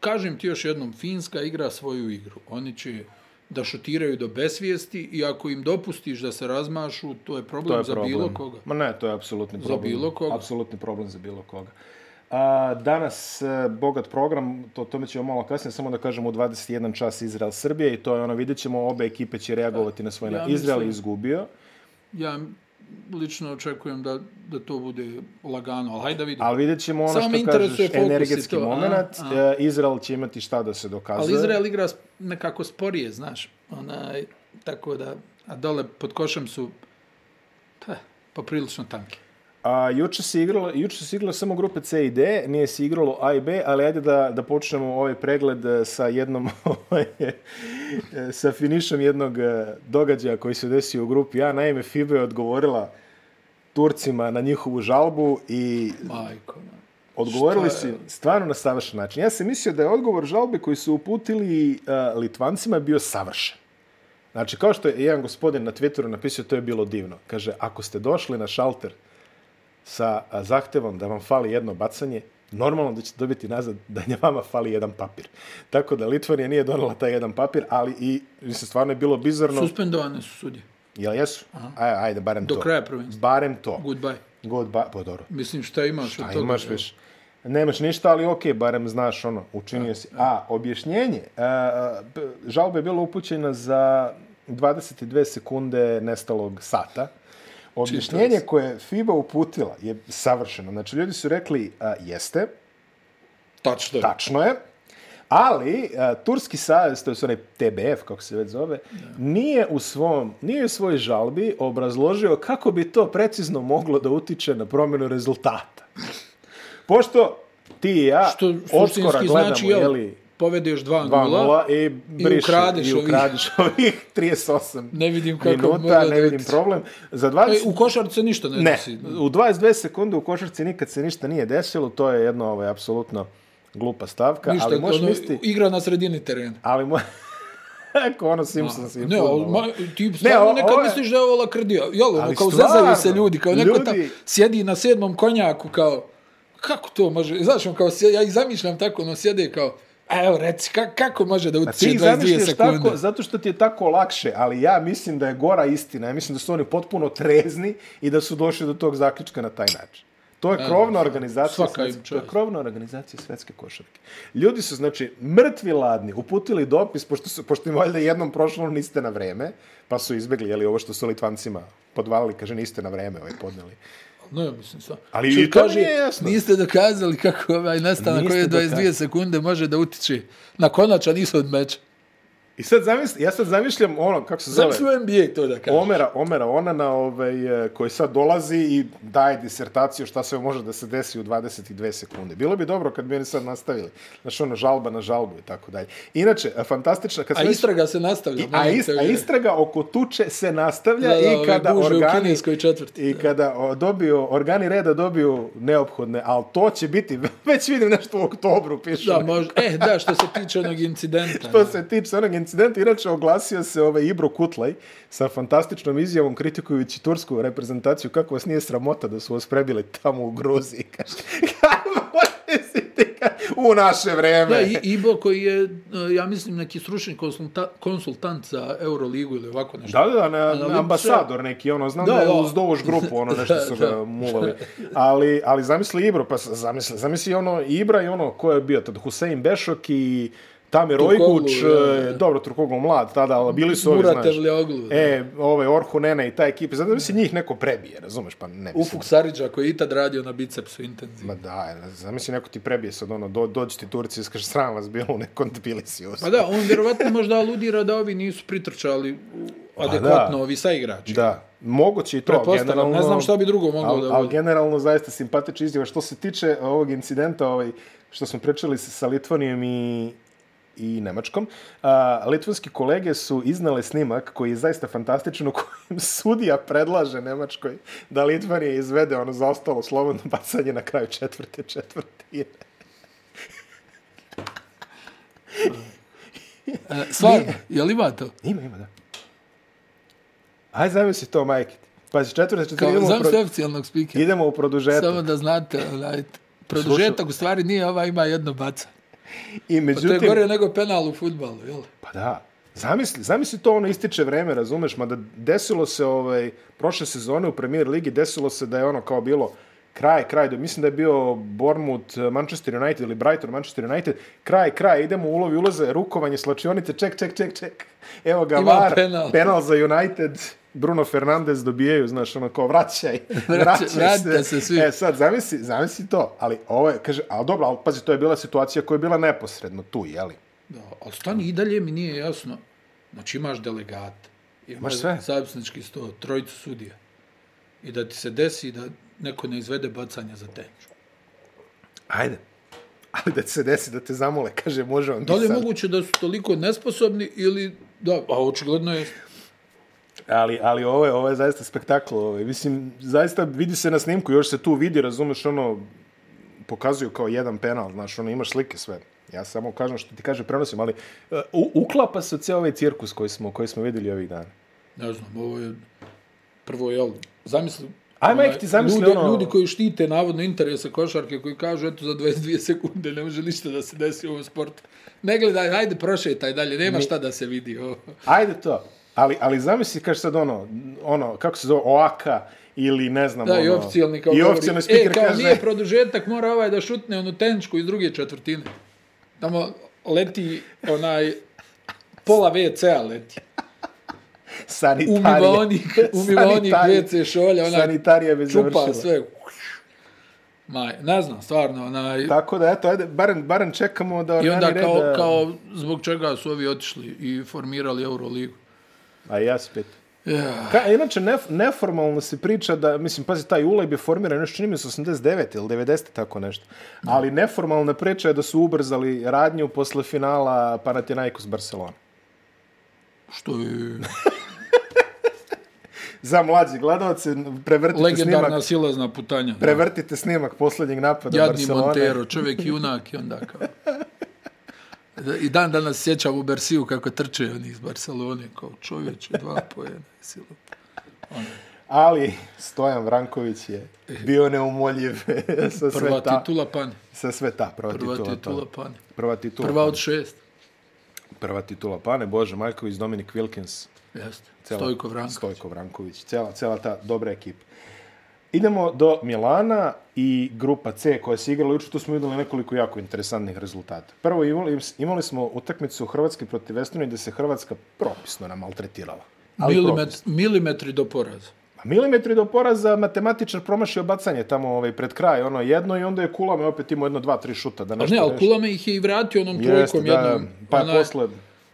kažem ti još jednom, Finska igra svoju igru. Oni će da šutiraju do besvijesti i ako im dopustiš da se razmašu, to je problem To je za problem. bilo koga. Ma ne, to je apsolutni problem. bilo koga. Apsolutni problem za bilo koga. A, danas e, bogat program, to tome ćemo malo kasnije, samo da kažemo u 21 čas Izrael Srbije i to je ono, vidjet ćemo, obe ekipe će reagovati na svoj... Ja Ja Izrael mislim- izgubio. Ja lično očekujem da, da to bude lagano, ali hajde da vidimo. Ali vidjet ćemo ono Samo što kažeš, energetski to, a? moment. A. E, Izrael će imati šta da se dokazuje. Ali Izrael igra nekako sporije, znaš. Onaj, tako da, a dole pod košem su pa, poprilično tanki. A, juče se igralo, juče se igralo samo grupe C i D, nije se igralo A i B, ali ajde da, da počnemo ovaj pregled e, sa jednom, ovaj, e, sa finišom jednog e, događaja koji se desio u grupi A. Naime, FIBA je odgovorila Turcima na njihovu žalbu i Majko, odgovorili su stvarno na savršen način. Ja sam mislio da je odgovor žalbe koji su uputili uh, Litvancima bio savršen. Znači, kao što je jedan gospodin na Twitteru napisao, to je bilo divno. Kaže, ako ste došli na šalter sa zahtevom da vam fali jedno bacanje, normalno da ćete dobiti nazad da nje vama fali jedan papir. Tako da Litvanija nije donala taj jedan papir, ali i, mislim, stvarno je bilo bizarno. Suspendovane su sudje. Jel jesu? Aj, ajde, barem Do to. kraja prvenstva. Barem to. Goodbye. Goodbye. Pa dobro. Mislim, šta imaš od A toga? imaš više. Nemaš ništa, ali okej, barem znaš ono, učinio si. A, objašnjenje. A, žalba je bila upućena za 22 sekunde nestalog sata. Objašnjenje koje je FIBA uputila je savršeno. Znači, ljudi su rekli, a, jeste, Tačno. tačno je, Ali, a, Turski savez, to je onaj TBF, kako se već zove, nije u svom, nije u svojoj žalbi obrazložio kako bi to precizno moglo da utiče na promjenu rezultata. Pošto ti i ja Što odskora suštinski gledamo, znači, jel, jeli, povedeš 2-0, 2-0 i, briše, ukradeš i ukradeš ovih 38 Ne vidim kako minuta, ne da vidim problem. Za E, 20... u košarci ništa ne, Ne, desi. u 22 sekunde u košarci nikad se ništa nije desilo, to je jedno ovaj, apsolutno glupa stavka, Ništa, ali možeš ono, misliti... igra na sredini terena. Ali mo... Ako ono Simpsons i Ne, fudbal. ma, ti stvarno o- nekad ovo je- misliš da je ovo lakrdija. Jel, ono, kao stvarno, zezaju se ljudi, kao neko ljudi- tam sjedi na sedmom konjaku, kao, kako to može, znaš, on kao, ja ih zamišljam tako, ono, sjede kao, evo, reci, ka, kako može da utiče ti 22 zamišljaš sekunde? tako, zato što ti je tako lakše, ali ja mislim da je gora istina. Ja mislim da su oni potpuno trezni i da su došli do tog zaključka na taj način. To je krovna organizacija, svetske, to je krovna organizacija svetske košarke. Ljudi su, znači, mrtvi ladni, uputili dopis, pošto, su, pošto im valjda jednom prošlo niste na vreme, pa su izbegli, jeli, ovo što su Litvancima podvalili, kaže, niste na vreme ovaj podneli. Ne, mislim, sva. Ali Što i to kaže, mi je jasno. Niste dokazali kako ovaj nastanak Niste koje 22 dokazali. sekunde može da utiče na konačan ishod meča. I sad zamisli, ja sad zamišljam ono, kako se zove... U NBA to da kaže. Omera, Omera Onana ovaj, e, koji sad dolazi i daje disertaciju šta sve može da se desi u 22 sekunde. Bilo bi dobro kad bi oni sad nastavili. Znaš, ono, žalba na žalbu i tako dalje. Inače, e, fantastična... Kad A već- istraga se nastavlja. a, molim ist, a istraga oko tuče se nastavlja Da, da, i ove kada u organi kineskoj četvrti, i kada o, dobiju organi reda dobiju neophodne, ali to će biti već vidim nešto u oktobru pišu. Da, možda. E, da, što se tiče onog incidenta. Što se tiče onog incidenta, inače oglasio se ovaj Ibro Kutlaj sa fantastičnom izjavom kritikujući tursku reprezentaciju kako vas nije sramota da su vas prebili tamo u Gruziji. Kaže, u naše vreme. Da, i, Ibo koji je, e, ja mislim, neki stručni konsulta, konsultant za Euroligu ili ovako nešto. Da, da, da, na, Ali ambasador neki, ono, znam da, Da, je uz Dovoš grupu, ono, nešto su ga mulali. Ali, ali zamisli Ibro, pa zamisli, zamisli ono Ibra i ono, ko je bio tad, Husein Bešok i Tamir Turkoglu, Ojguć, da, e, dobro, Turkoglu mlad tada, ali bili su ovi, znaš. Da. E, ovaj Orhu Nene i ta ekipa, zato da se njih neko prebije, razumeš, pa ne mislim. Ufuk Sariđa koji je i tad radio na bicepsu intenzivno. Ma da, zamisli neko ti prebije sad, ono, do, dođi ti Turci i skaže sram vas bilo u nekom Tbilisiju. Pa da, on vjerovatno možda aludira da ovi nisu pritrčali u- adekvatno, da. ovi sa igrači. Da, moguće i to. Pretpostavljam, ne znam šta bi drugo moglo al, da bude. generalno zaista simpatična izjava. Što se tiče ovog incidenta, ovaj, što smo pričali sa, sa Litvanijom i, i Nemačkom, a, litvanski kolege su iznale snimak koji je zaista fantastičan u kojem sudija predlaže Nemačkoj da Litvanija izvede ono zaostalo slobodno bacanje na kraju četvrte četvrtine. E, stvarno, je li ima to? Ima, ima, da. Aj, zamisli to, majke. ti. Pazi, četvrte četvrtine idemo, u znam pro... se oficijalnog spikera. idemo u produžetak. Samo da znate, onaj, produžetak u stvari nije ova ima jedno baca. I Pa to je međutim... gore nego penal u futbalu, jel? Pa da. Zamisli, zamisli to ono ističe vreme, razumeš, mada desilo se ovaj, prošle sezone u premier ligi, desilo se da je ono kao bilo kraj, kraj, mislim da je bio Bournemouth, Manchester United ili Brighton, Manchester United, kraj, kraj, idemo u ulovi ulaze, rukovanje, slačionice, ček, ček, ček, ček. Evo ga, Ima VAR, penal. penal za United, Bruno Fernandes dobijaju, znaš, ono kao vraćaj, Vraća- vraćaj vratite se svi. E, sad, zamisli, zamisli to, ali ovo je, kaže, ali dobro, ali pazi, to je bila situacija koja je bila neposredno tu, jeli? Da, ali stani i dalje mi nije jasno. Znači imaš delegat, imaš Imaš sve. zapisnički sto, trojicu sudija. I da ti se desi da neko ne izvede bacanje za tenču. Ajde. Ali da se desi da te zamole, kaže, može vam Da li je sad. moguće da su toliko nesposobni ili... Da, a očigledno je... Ali, ali ovo je, ovo je zaista spektakl. Ovo je. Mislim, zaista vidi se na snimku, još se tu vidi, razumeš, ono, pokazuju kao jedan penal, znaš, ono, imaš slike sve. Ja samo kažem što ti kaže, prenosim, ali uh, uklapa se cijel ovaj cirkus koji smo, koji smo videli ovih dana. Ne znam, ovo je... Prvo, jel, zamisli... Aj, onaj, majke ti, zamisli ljudi, ono- Ljudi koji štite navodno interese košarke, koji kažu, eto, za 22 sekunde ne može ništa da se desi u ovom sportu. Ne gledaj, hajde, prošetaj dalje, nema šta da se vidi. Ovo. Ajde to. Ali, ali zamisli, kaže sad ono, ono, kako se zove, OAKA ili ne znam, Da, ono... i oficijalni kao I oficijalni speaker e, kao kaže... nije produžetak, mora ovaj da šutne onu tenčku iz druge četvrtine. Tamo leti onaj pola WC-a leti. Sanitarije. Umivaonik, umivaonik Sanitarije. WC šolja, onaj Sanitarija bi čupa završila. sve. Maj, ne znam, stvarno, onaj... Tako da, eto, ajde, barem, barem čekamo da I onda kao, reda- kao, zbog čega su ovi otišli i formirali Euroligu. A ja spet. Ja. Ka, inače, nef, neformalno se priča da, mislim, pazi, taj ulaj bi formiran još čini mi se 89 ili 90, tako nešto. Ali neformalna priča je da su ubrzali radnju posle finala Panathinaikos Barcelona. Što je Za mlađi gledalce, prevrtite legendarna snimak, silazna putanja. prevrtite snimak posljednjeg napada Jadni Barcelona. Montero, čovjek junak i onda kao... Da- I dan danas sjećam u Bersiju kako trče oni iz Barcelone, kao čovječe, dva pojena. i silo. Ali Stojan Vranković je bio neumoljiv sa Prva ta. titula pani. Sa sve ta, prva, Prva titula. titula pa. pani. Prva titula. Prva od šest. Prva titula Pane, Bože Maljković, Dominik Wilkins, Jeste. Cela- Stojko Vranković. Stojko Vranković, cela, cela ta dobra ekipa. Idemo do Milana i grupa C koja se igrala. Juče tu smo videli nekoliko jako interesantnih rezultata. Prvo imali, imali smo utakmicu Hrvatske protiv Estonije gde se Hrvatska propisno nam maltretirala. Ali Milimet, milimetri do poraza. A milimetri do poraza matematičar promašio bacanje tamo ovaj, pred kraj, ono jedno i onda je Kulame opet imao jedno, dva, tri šuta. Da A nešto ne, ali. Kulame ih je i vratio onom Jeste, trojkom da, jednom. pa onaj- posle...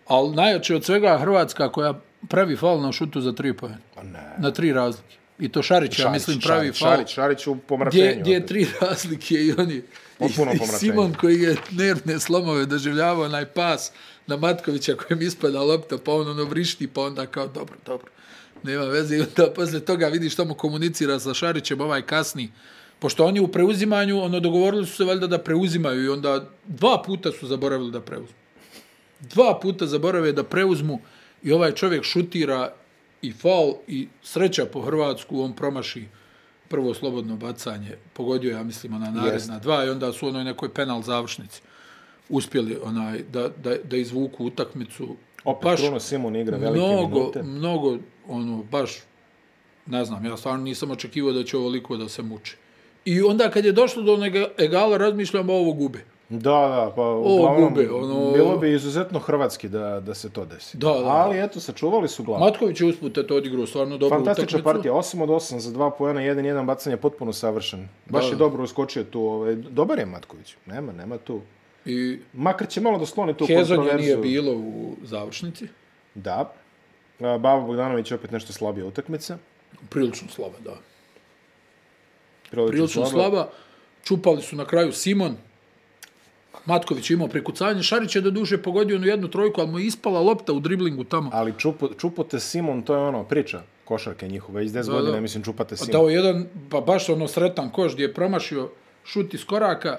Ali najjače od svega Hrvatska koja pravi faul na šutu za tri pojene. Pa ne. Na tri razlike. I to Šarić, ja mislim, pravi Šarić, faul. Šarić, Šarić u pomračenju. Gdje, gdje je tri razlike i oni... Potpuno i, i. Simon koji je nervne slomove doživljavao onaj pas na Matkovića kojem ispada lopta, pa on ono vrišti, pa onda kao dobro, dobro. Nema veze i onda posle toga vidi što mu komunicira sa Šarićem ovaj kasni. Pošto oni u preuzimanju, ono dogovorili su se valjda da preuzimaju i onda dva puta su zaboravili da preuzmu. Dva puta zaborave da preuzmu i ovaj čovjek šutira i faul i sreća po Hrvatsku, on promaši prvo slobodno bacanje. Pogodio ja mislim, ona naredna dva i onda su onoj nekoj penal završnici uspjeli onaj da, da, da izvuku utakmicu. Opet Bruno Simon igra velike mnogo, minute. mnogo, ono, baš, ne znam, ja stvarno nisam očekivao da će ovoliko da se muči. I onda kad je došlo do onog egala, razmišljam, ovo gube. Da, da, pa uglavnom, gube, ono- bilo bi izuzetno hrvatski da, da se to desi. Da, da. Ali eto, sačuvali su glavu. Matković je usput eto odigrao stvarno Fantastična utakmicu. partija, 8 od 8 za 2 poena, 1-1 bacanje potpuno savršen. Baš Da, je dobro uskočio tu. Ovaj, dobar je Matković, nema, nema tu. I Makar će malo da skloni tu Hezonja kontroverziju. nije bilo u završnici. Da. A, Babo Bogdanović je opet nešto slabija utakmica. Prilično slaba, da. Prilično, Prilično slaba. Čupali su na kraju Simon. Matković imao prekucanje. Šarić je do duše pogodio onu jednu trojku, ali mu je ispala lopta u driblingu tamo. Ali čupo, čupote Simon, to je ono, priča košarke njihove. Iz 10 Da, godina, da. mislim, čupate Simon. Dao jedan, pa baš ono sretan koš gdje je promašio šut iz koraka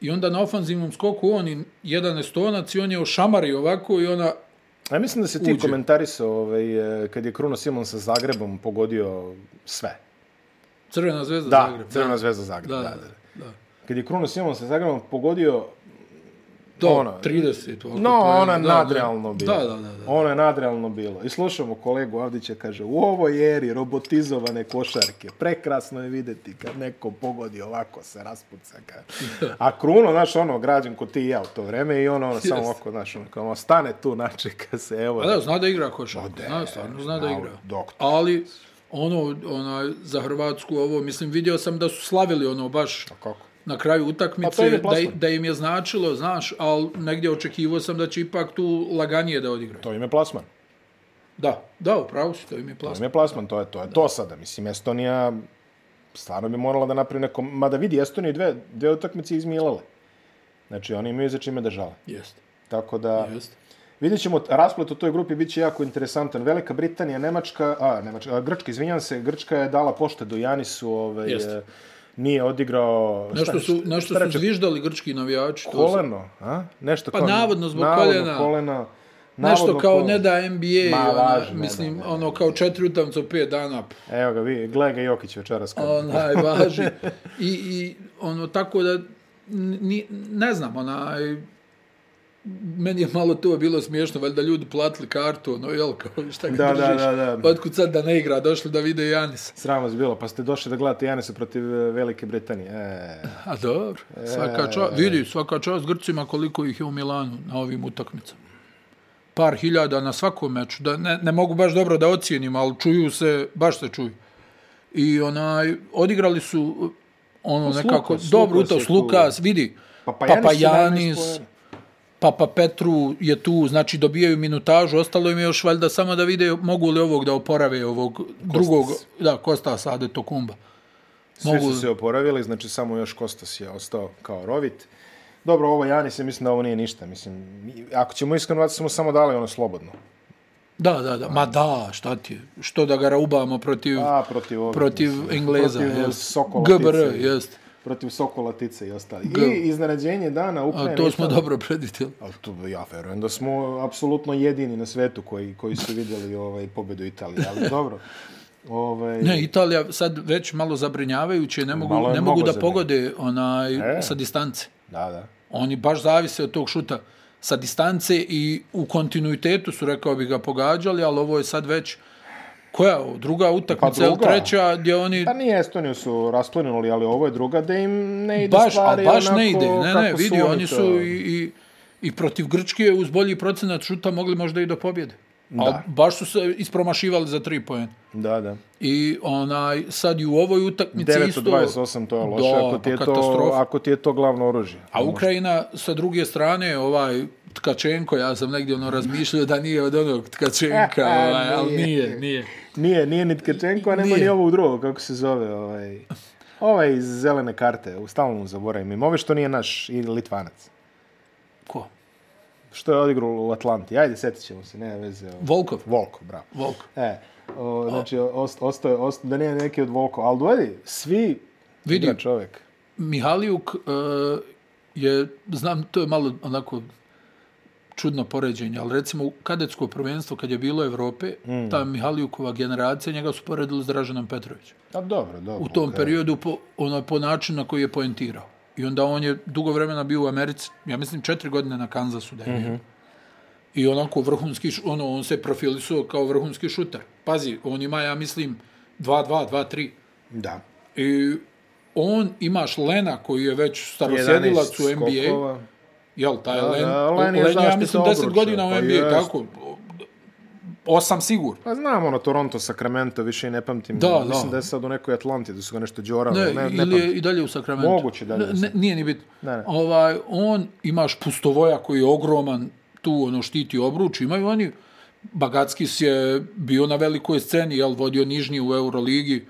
i onda na ofanzivnom skoku on i jedan estonac i on je ošamario ovako i ona Ja mislim da se ti komentarisao ovaj, eh, kad je Kruno Simon sa Zagrebom pogodio sve. crvena zvezda Da, Zagreb. Crvena zvezda Zagreb. Da, Da, da, da, da. da. Kad je Kruno Simon sa Zagrebom pogodio Do Ono, 30. ovako No, poena. ono je da. nadrealno bilo. Da, da, da. da. Ono je nadrealno bilo. I slušamo kolegu Avdića, kaže, u ovoj eri robotizovane košarke, prekrasno je videti kad neko pogodi ovako se raspuca. A Kruno, znaš, ono, građan ko ti i ja u to vreme i ono, ono samo Jest. ovako, znaš, ono, kao, stane tu, načeka se, evo. Pa da, zna da igra košarku. Ode, Zna, stvarno zna da igra. doktor. Ali, ono, ona, za Hrvatsku ovo, mislim, vidio sam da su slavili ono baš A kako? Na kraju to utakmice, da, da im je značilo, znaš, ali negdje očekivao sam da će ipak tu laganije da odigraju. To im je plasman. Da, da, upravo si, to im je To plasman. im je plasman, to je to. Je to sada. Mislim, Estonija stvarno bi morala da napravi neko... Mada vidi, Estonija dve, dve utakmice izmilale. Znači, oni imaju za čime da žale. Jeste, Tako da... jeste. Vidjet ćemo, rasplet u toj grupi bit će jako interesantan. Velika Britanija, Nemačka, a, Nemačka, a, Grčka, izvinjam se, Grčka je dala poštedu Janisu, ovaj, Jeste. e, nije odigrao... Nešto su, šta- nešto šta su zviždali grčki navijači. to Koleno, a? Nešto Pa kao, navodno zbog navodno koljena. kolena. Nešto navodno kao koleno. ne da NBA, Ma, ona, važi, ne mislim, da, ne, ono kao četiri utamca u pet dana. Evo ga, vi, gle ga Jokić večeras. Onaj, važi. I, I ono, tako da, ni, ne znam, onaj, meni je malo to bilo smiješno, valjda ljudi platili kartu, ono, jel, kao, šta ga Da, da, držiš, da, da. otkud sad da ne igra, došli da vide Janisa. Sram vas bilo, pa ste došli da gledate Janisa protiv e, Velike Britanije. E, A dobro, svaka čast, vidi, svaka čast Grcima koliko ih je u Milanu na ovim utakmicama. Par hiljada na svakom meču, da ne, ne mogu baš dobro da ocijenim, ali čuju se, baš se čuju. I onaj, odigrali su ono Pa nekako, Lukas, dobro Lukas uto, je s Lukas, vidi, Papajanis Papa 17 Janis. Papa Petru je tu, znači dobijaju minutažu, ostalo im je još valjda samo da vide mogu li ovog da oporave ovog drugog, da, Kostas Ade Tokumba. Svi Mogu- su se oporavili, znači samo još Kostas je ostao kao rovit. Dobro, ovo Janis, ja mislim da ovo nije ništa. Mislim, ako ćemo iskreno, vratiti, smo samo dali ono slobodno. Da, da, da, ma da, šta ti je, što da ga raubamo protiv, A, protiv ovih, protiv mislim, Engleza, protiv jest. Sokolatice. GBR, jest. Protiv Sokolatice i ostali. G. I iznenađenje dana Ukrajine. A to smo dobro predvidjeli. To ja verujem da smo apsolutno jedini na svetu koji, koji su vidjeli ovaj, pobedu Italije, ali dobro. Ovaj, Ne, Italija sad već malo zabrinjavajuće, ne mogu, ne mogu da pogode onaj, E. sa distance. Da, da. Oni baš zavise od tog šuta sa distance i u kontinuitetu su, rekao bi ga, pogađali, ali ovo je sad već koja druga utakmica, Pa ili druga. treća, gdje oni Pa nije Estoniju su rasplinuli, ali ovo je druga da im ne ide baš, stvari ali baš onako ne ide. Ne, ne, vidi, oni oni to- su i, i, i protiv Grčke uz bolji procenat šuta mogli možda i do pobjede. Da. baš su se ispromašivali za tri pojene. Da, da. I onaj, sad i u ovoj utakmici 9 isto... od 28, to je loše, Da, ako, ti je to, ako ti je to glavno oružje. A Ukrajina sa druge strane, ovaj Tkačenko, ja sam negdje ono razmišljao da nije od onog Tkačenka, ovaj, ali nije, nije. Nije, nije ni Tkačenko, a nema Nije. ni ovog drugog, kako se zove. Ovaj, ovaj iz zelene karte, u stalno mu zaboravim. Ove što nije naš, i Litvanac. Ko? Što je odigrao u Atlanti. Ajde, setit ćemo se, nema veze. ovaj. Volkov. Volko, bravo. Volkov. E, o, znači, ost, ostao je, ost, da nije neki od Volko. Ali dojedi, svi Vidi. igra čovjek. Mihalijuk uh, je, znam, to je malo onako čudno poređenje, ali recimo u kadetsko prvenstvo kad je bilo Evrope, mm. ta Mihalijukova generacija, njega su poredili s Draženom Petrovićem. A dobro, dobro. u tom okej. periodu po, ono, po načinu na koji je poentirao. I onda on je dugo vremena bio u Americi, ja mislim četiri godine na Kansasu da je bio. I onako vrhunski, ono, on se profilisao kao vrhunski šuter. Pazi, on ima, ja mislim, 2-2, 2-3. Da. I on, imaš Lena koji je već starosjedilac u 11 NBA. skokova. Jel, taj Da, Len, da, Len je Len je, ja mislim, 10 obruča, godina u pa NBA, jest. kako? Osam sigur. Pa znam, ono, Toronto, Sacramento, više i ne pamtim. Da, da. Mislim da je sad u nekoj Atlanti, da su ga nešto džorali. Ne, Ne, ne, ili je pamtim. i dalje u Sakramentu. Moguće dalje Ne, ne, nije ni bitno. Ne, ne. Ovaj, on, imaš pustovoja koji je ogroman, tu ono štiti obruč, imaju oni, Bagatskis je bio na velikoj sceni, jel, vodio nižnji u Euroligi,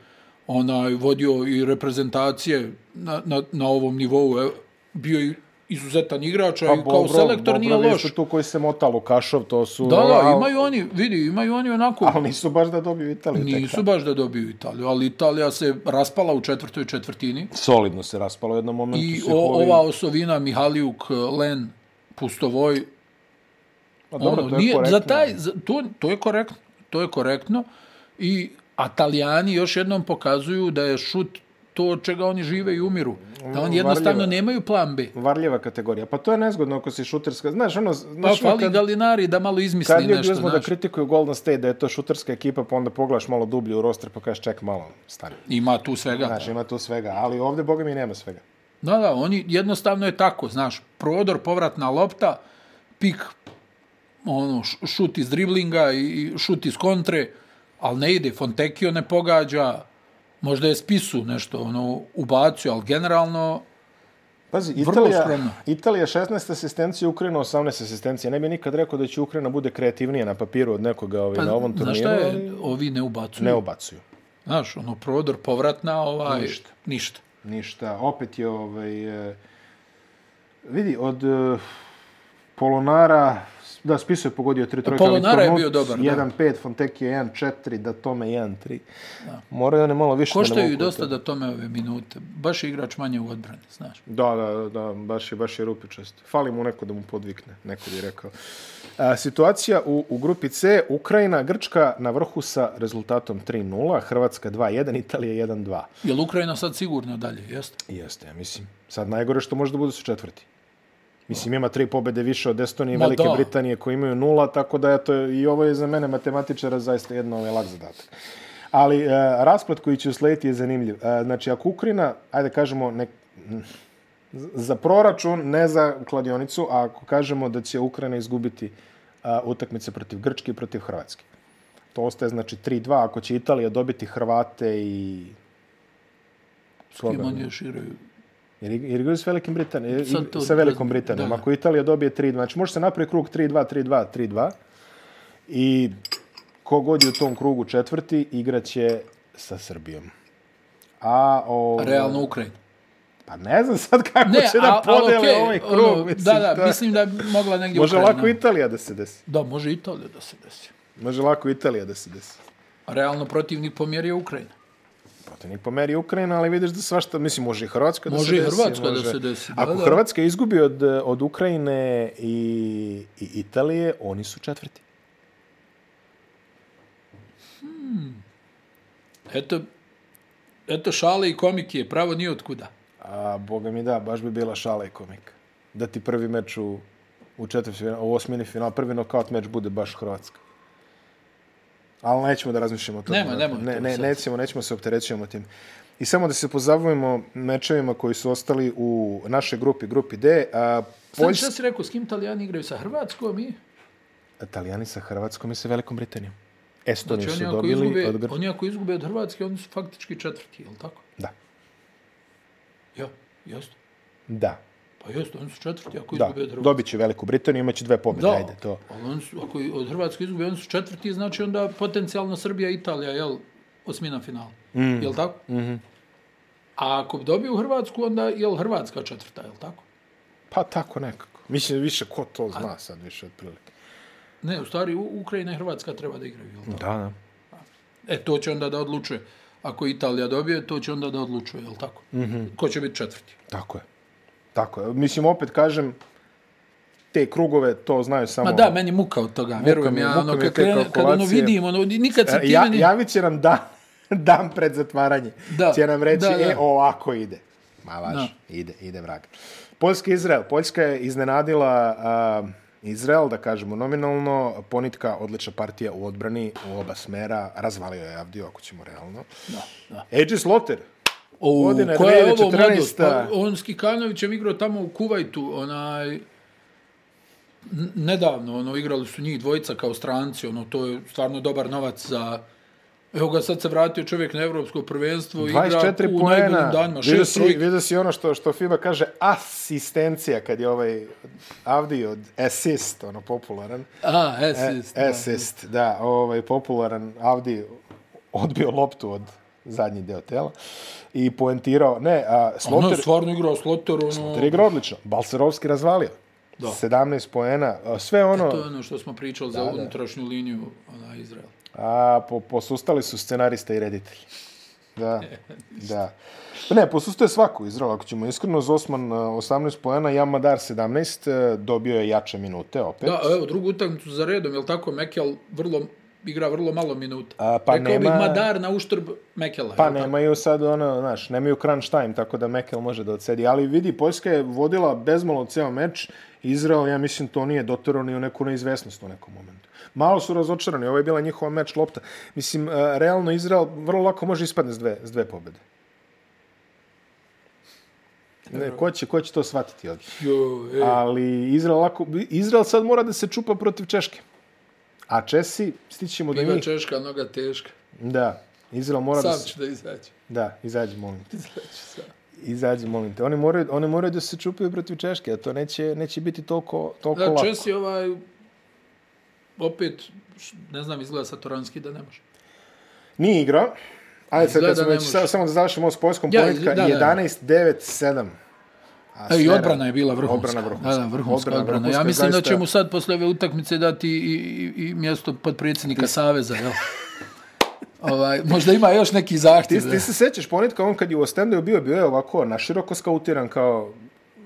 onaj, vodio i reprezentacije na, na, na ovom nivou, e, bio i izuzetan igrač, a i kao Bobrov- selektor nije Bobrov je loš. isto tu koji se mota Lukašov, to su... Da, da, al- imaju oni, vidi, imaju oni onako... Ali nisu baš da dobiju Italiju. Nisu baš da dobiju Italiju, ali Italija se raspala u četvrtoj četvrtini. Solidno se raspalo u jednom momentu. I o, ova osovina Mihalijuk, Len, Pustovoj, Pa dobro, ono, to je nije, korektno. za taj, za, to, to je korektno, to je korektno i Italijani još jednom pokazuju da je šut to od čega oni žive i umiru. Da oni jednostavno Varljiva. nemaju plan B. Varljiva kategorija. Pa to je nezgodno ako si šuterska. Znaš, ono... Pa Znaš, fali kad, Galinari da malo izmisli kad ljudi nešto. uzmu da Znaš. kritikuju Golden State, da je to šuterska ekipa, pa onda pogledaš malo dublje u roster, pa kažeš ček malo, stani. Ima tu svega. Znaš, ima tu svega, ali ovdje, boga mi, nema svega. Da, da, oni jednostavno je tako, znaš, prodor, povratna lopta, pik, ono, šut iz driblinga i šut iz kontre, ali ne ide, Fontekio ne pogađa, možda je spisu nešto ono, ubacio, ali generalno, Pazi, Italija. Italija 16 asistencije, Ukrajina 18 asistencije. Ne bi nikad rekao da će Ukrajina bude kreativnija na papiru od nekoga ovaj, na ovom Pa, znaš turniru, šta je, ovi ne ubacuju. ne obacuju. Znaš, ono, prodor, povratna, ovaj, Ništa. ništa. Ništa. Opet je, ovaj, e, vidi, od e, Polonara, da, Spiso je pogodio tri trojke. ali Polonara je bio dobar, da. 1-5, Fonteki je 1-4, da tome 1-3. Moraju one malo više Koštaju da i ne mogu dosta da tome ove minute. Baš je igrač manje u odbrani, znaš. Da, da, da, baš je, baš je rupičast. Fali mu neko da mu podvikne, neko bi rekao. A, situacija u, u grupi C, Ukrajina, Grčka na vrhu sa rezultatom 3-0, Hrvatska 2-1, Italija 1-2. Je li Ukrajina sad sigurno dalje, jeste? Jeste, ja mislim. Sad najgore što može da budu su četvrti. Mislim, ima tri pobede više od Estonije i Velike da. Britanije koji imaju nula, tako da eto, i ovo je za mene matematičara zaista jedno ovaj lak zadatak. Ali e, rasplet koji će uslediti je zanimljiv. E, znači, ako Ukrajina, ajde kažemo, ne, za proračun, ne za kladionicu, a ako kažemo da će Ukrajina izgubiti a, utakmice protiv Grčke i protiv Hrvatske. To ostaje znači 3-2. Ako će Italija dobiti Hrvate i oni još igraju? Jer, jer igraju s Velikim Britanijom, sa Velikom Britanijom. da. Ako Italija dobije 3-2, znači može se napraviti krug 3-2, 3-2, 3-2 i kogod je u tom krugu četvrti igraće sa Srbijom. A o... Realno Ukrajina. Pa ne znam sad kako Ne, će da al- al podele okej, ovaj krug. ono, mislim, da, da, to je- mislim da bi mogla negdje Može Ukrajina. lako Italija da se desi. Da, može Italija da se desi. Može lako Italija da se desi. A realno protivnik po mjeri je Ukrajina. Protivnik po meri Ukrajina, ali vidiš da svašta, mislim, može i Hrvatska da Može se i desi. Hrvatska da se desi, da, Ako da. Hrvatska izgubi od, od Ukrajine i, i Italije, oni su četvrti. Eto, eto šale i komike, pravo nije otkuda. A, boga mi da, baš bi bila šala i komika. Da ti prvi meč u, u četvrti, u osmini final, prvi nokaut meč bude baš Hrvatska. Ali nećemo da razmišljamo o tome. Nema, nema ne, ne, nećemo, nećemo se opterećujemo tim. I samo da se pozabavimo mečevima koji su ostali u našoj grupi, grupi D. A, Sad Poljs... šta si rekao, s kim Italijani igraju sa Hrvatskom i... Italijani sa Hrvatskom i sa Velikom Britanijom. Estoniju Znači, su dobili izgube, od Gr... oni ako izgube od Hrvatske, oni su faktički četvrti, je li tako? Da, Ja, jeste. da, Pa jeste, oni su četvrti ako da. izgube od Hrvatske. Dobit će Veliku Britaniju, imaće dve pobjede, Da, ajde, to. ali oni su, ako od Hrvatske izgube, oni su četvrti, znači onda potencijalno Srbija i Italija, jel, osmina finala. Mm. Jel tako? Mm -hmm. A ako dobiju Hrvatsku, onda jel Hrvatska četvrta, jel tako? Pa tako nekako. Mislim, više ko to zna sad, više otprilike. Ne, u stvari Ukrajina i Hrvatska treba da igraju, jel tako? Da, da. E, to će onda da odlučuje. Ako Italija dobije, to će onda da odlučuje, jel tako? Mm -hmm. Ko će biti četvrti? Tako je. Tako je. Mislim, opet kažem, te krugove to znaju samo... Ma da, meni muka od toga, vjerujem mi ja, ono, kad, krene, kad ono vidim, ono, nikad se E, ti ja, meni... javit će nam dan, dan pred zatvaranje. Da, Će nam reći, da, da. e, ovako ide. Ma vaš, Da. ide, ide vrag. Poljska i Izrael. Poljska je iznenadila a, Izrael, da kažemo nominalno. Ponitka, odlična partija u odbrani, u oba smera. Razvalio je Avdiju, ako ćemo realno. Da, da. AJ Slaughter. O, Godina koja je ovo 2014. mladost? Pa, on s Kikanovićem igrao tamo u Kuvajtu, onaj... Nedavno, ono, igrali su njih dvojica kao stranci, ono, to je stvarno dobar novac za... Evo ga, sad se vratio čovjek na evropsko prvenstvo, igra 24 u najboljim danima, Vidio si, trojki. vidio si ono što, što FIBA kaže asistencija, kad je ovaj Avdi od assist, ono popularan. A, assist. da. Assist, da, ovaj popularan Avdi odbio loptu od zadnji deo tela i poentirao, ne, a Ono je Sloter, stvarno igrao Slotter, ono... Sloter igra odlično. Balcerovski razvalio. Da. 17 poena, sve ono, To je ono što smo pričali za unutrašnju liniju, ona, Izrael. a po, posustali su scenarista i reditelji. Da, da. Pa ne, posustuje svaku Izrael, ako ćemo iskreno, Zosman a, 18 poena, Jamadar 17, e, dobio je jače minute opet. Da, evo, drugu utakmicu za redom, jel tako, Mekel vrlo, igra vrlo malo minuta. A, pa Rekao bih nema- Madar na uštrb Mekela. Pa jel tako? nemaju sad ono, znaš, nemaju crunch time, tako da Mekel može da odsedi. Ali vidi, Poljska je vodila bezmalo ceo meč. Izrael, ja mislim, to nije doterao ni u neku neizvesnost u nekom momentu. Malo su razočarani, ovo je bila njihova meč lopta. Mislim, uh, realno Izrael vrlo lako može ispadne s dve, s dve pobjede. Ne, ko će, ko će to shvatiti ovdje? Jo, e, Ali Izrael, lako, Izrael sad mora da se čupa protiv Češke. A Česi, stićemo do Piva njih. češka, noga teška. Da, Izrael mora da Sam se... ću da izađe. Da, izađi, molim te. Izađu sam. Izađi, molim te. Oni moraju, oni moraju da se čupaju protiv Češke, a to neće, neće biti toliko, toliko Da, lako. Česi ovaj, opet, ne znam, izgleda Satoranski da ne može. Nije igrao. Ajde sad, kad smo već, samo da završimo ovo s Poljskom, Ja, da, da. 11-9-7. A I odbrana na- je bila vrhunska. Odbrana vrhunska. Da, da, vrhunska odbrana. vrhunska, Ja mislim zaista- da će mu sad posle ove utakmice dati i, i, i mjesto podpredsjednika Saveza, jel? ovaj, možda ima još neki zahtjev. Ti, ti se sećaš ponitka, on kad je u Ostendaju bio, bio je ovako naširoko skautiran kao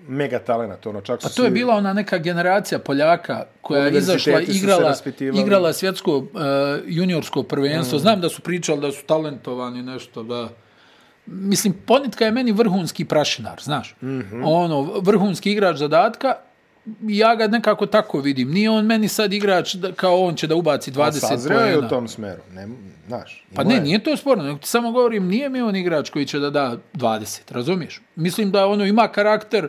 mega talenat. Ono, čak su A to je bila ona neka generacija Poljaka koja je izašla, igrala, igrala svjetsko uh, juniorsko prvenstvo. Mm. Znam da su pričali da su talentovani nešto, da... Mislim, Ponitka je meni vrhunski prašinar, znaš. Mm. -hmm. Ono, vrhunski igrač zadatka, ja ga nekako tako vidim. Nije on meni sad igrač da, kao on će da ubaci 20 Sazreo je u tom smeru. Ne, znaš, Pa ne, je- nije to sporno, samo govorim, nije mi on igrač koji će da da 20, razumiješ? Mislim da ono ima karakter,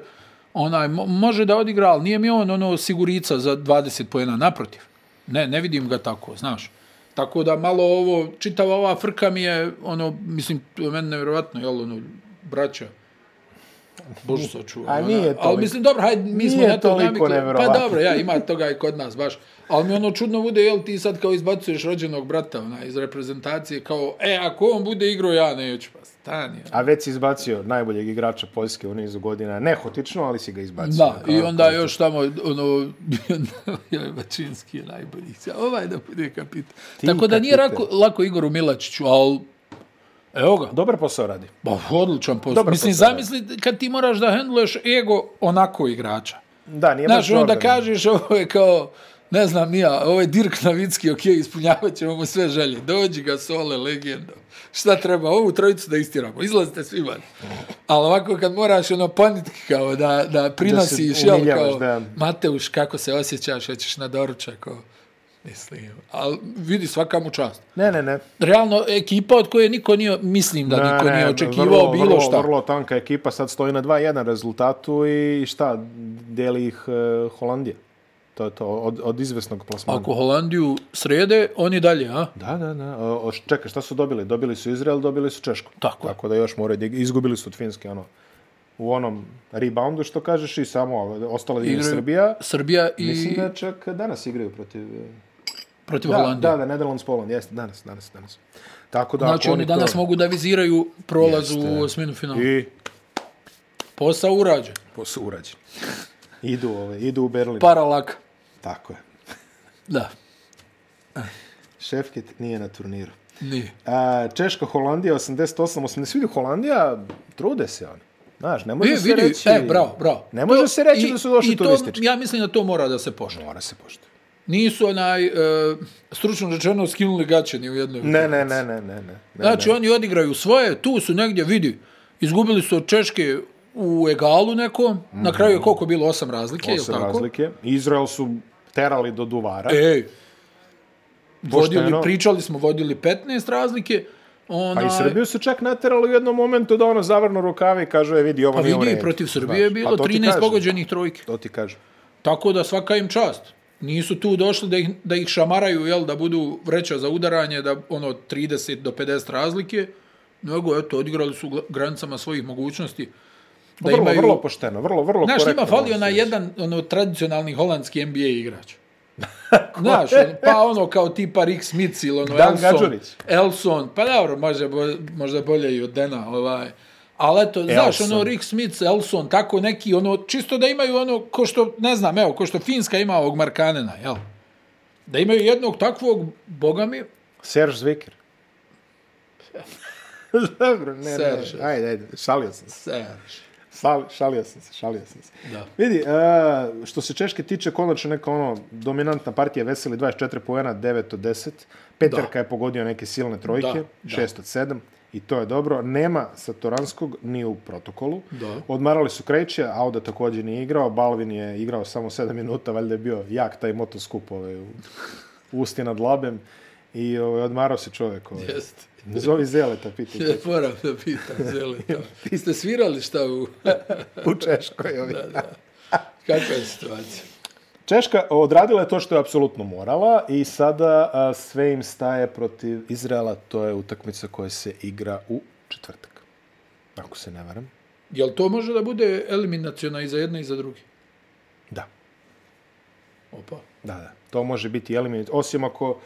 onaj, mo- može da odigra, ali nije mi on ono sigurica za 20 pojena, naprotiv. Ne, ne vidim ga tako, znaš. Tako da malo ovo, čitava ova frka mi je, ono, mislim, to je meni nevjerovatno, jel, ono, braća. Bože se očuva. A nije Ali toliko. mislim, dobro, hajde, mi smo Nije na to toliko. Pa dobro, ja, ima toga i kod nas, baš. Ali mi ono čudno bude, jel ti sad kao izbacuješ rođenog brata ona, iz reprezentacije, kao, e, ako on bude igrao, ja neću. Pa stani. ja. A već si izbacio najboljeg igrača Poljske u nizu godina. Nehotično, ali si ga izbacio. Da, i Kao- onda još tamo, ono, je Bačinski je najbolji. Ovaj da bude kapitan. Tako da nije kapitan. lako, lako Igoru Milačiću, ali evo ga. Dobar posao radi. Ba, odličan posao. Dobar Mislim, posao, zamisli kad ti moraš da hendluješ ego onako igrača. Da, nije Znaš, baš onda Jordan. kažeš, ovo je kao, ne znam, nija, ovo je Dirk Novicki, ok, ispunjavat ćemo mu sve želje. Dođi ga, sole, legendo. Šta treba, ovu trojicu da istiramo. Izlazite svi van. Ali ovako kad moraš ono ponitki kao da, da prinosiš, jel, umiljavaš, kao, da. Mateuš, kako se osjećaš, hoćeš na doručak, kao, mislim. Ali vidi svaka mu čast. Ne, ne, ne. Realno, ekipa od koje niko nije, mislim da niko nije očekivao bilo vrlo, šta. Vrlo tanka ekipa, sad stoji na 2-1 rezultatu i šta, deli ih uh, Holandija. To je to, od, od izvesnog plasmana. Ako Holandiju srede, oni dalje, a? Da, da, da. O, o, čekaj, šta su dobili? Dobili su Izrael, dobili su Češku. Tako. Tako da još moraju izgubili su od Finske, ono, u onom reboundu, što kažeš, i samo ostala je Srbija. Srbija i Mislim da čak danas igraju protiv... protiv Da, Holandije. da, da, Netherlands, Poland, jeste, danas, danas, danas. Tako da, Znači, oni danas to... mogu da viziraju prolaz Jeste. u osminu finala. I Posao urađen. posao urađen. Idu, ove, idu u Berlin. Paralak. Tako je. Da, Šefkit nije na turniru. nije. A, Češka, Holandija, 88, 80. Vidi, Holandija, trude se oni. Znaš, ne može E, se vidi, reći... e, bravo, bravo. Ne može se reći i- da su došli i to, turistički. Ja mislim da to mora da se poštuje. Mora se poštovati. Nisu onaj, e, stručno rečeno, skinuli gaće ni u jednoj Ne, ne, ne, ne, ne. ne. ne Znači, oni odigraju svoje, tu su negdje, vidi, izgubili su od Češke u egalu nekom, na kraju je koliko bilo, osam razlike, je li Osam tako? razlike. Izrael su terali do duvara. Ej, vodili, pričali smo, vodili 15 razlike, ona, Pa i Srbiju su čak naterali u jednom momentu da ono zavrnu rukave i kažu, je vidi, ovo Pa nije u vidi, redu. protiv Srbije je bilo pa to ti 13 kažem. pogođenih trojke. To ti kažem. Tako da svaka im čast. Nisu tu došli da ih, da ih šamaraju, jel, da budu vreća za udaranje, da ono 30 do 50 razlike, nego eto, odigrali su granicama svojih mogućnosti. Da vrlo, imaju, vrlo pošteno, vrlo, vrlo Znaš, korektno. njima fali može onaj jedan ono, tradicionalni holandski NBA igrač. Znaš, on, pa ono kao tipa Rick Smith ili ono Dan Elson, Gadžurić. Elson, pa dobro, može, bo- možda bolje i od Dena, ovaj. Ali eto, znaš, Elson. ono Rick Smith, Elson, tako neki, ono, čisto da imaju ono, ko što, ne znam, evo, ko što Finska ima ovog Markanena, jel? Da imaju jednog takvog, boga mi, Serge Zwicker. Dobro, ne, ne, Serge. ajde, ajde, šalio sam se. Serge. Šal, šalio sam se, šalio sam se. Da. Vidi, uh, što se Češke tiče, konačno neka ono dominantna partija Veseli 24 poena, 9 od 10. Peterka Da. je pogodio neke silne trojke, Da, da. 6 od 7. I to je dobro. Nema Satoranskog ni u protokolu. Da. Odmarali su Kreće, Auda također nije igrao. Balvin je igrao samo 7 minuta, valjda je bio jak taj motoskup ovaj, u, usti nad labem. I ovaj, odmarao se čovjek. Ovaj. Jeste. Zovi Zeleta, pitaj. Ja moram da pitam, Zeleta. Vi ste svirali šta u... u Češkoj. Ovaj. Kakva je situacija? Češka odradila je to što je apsolutno morala i sada a, sve im staje protiv Izraela. To je utakmica koja se igra u četvrtak. Ako se ne varam. Jel to može da bude eliminaciona i za jedne i za drugi? Da, Opa. da, da. To može biti eliminat. Osim ako,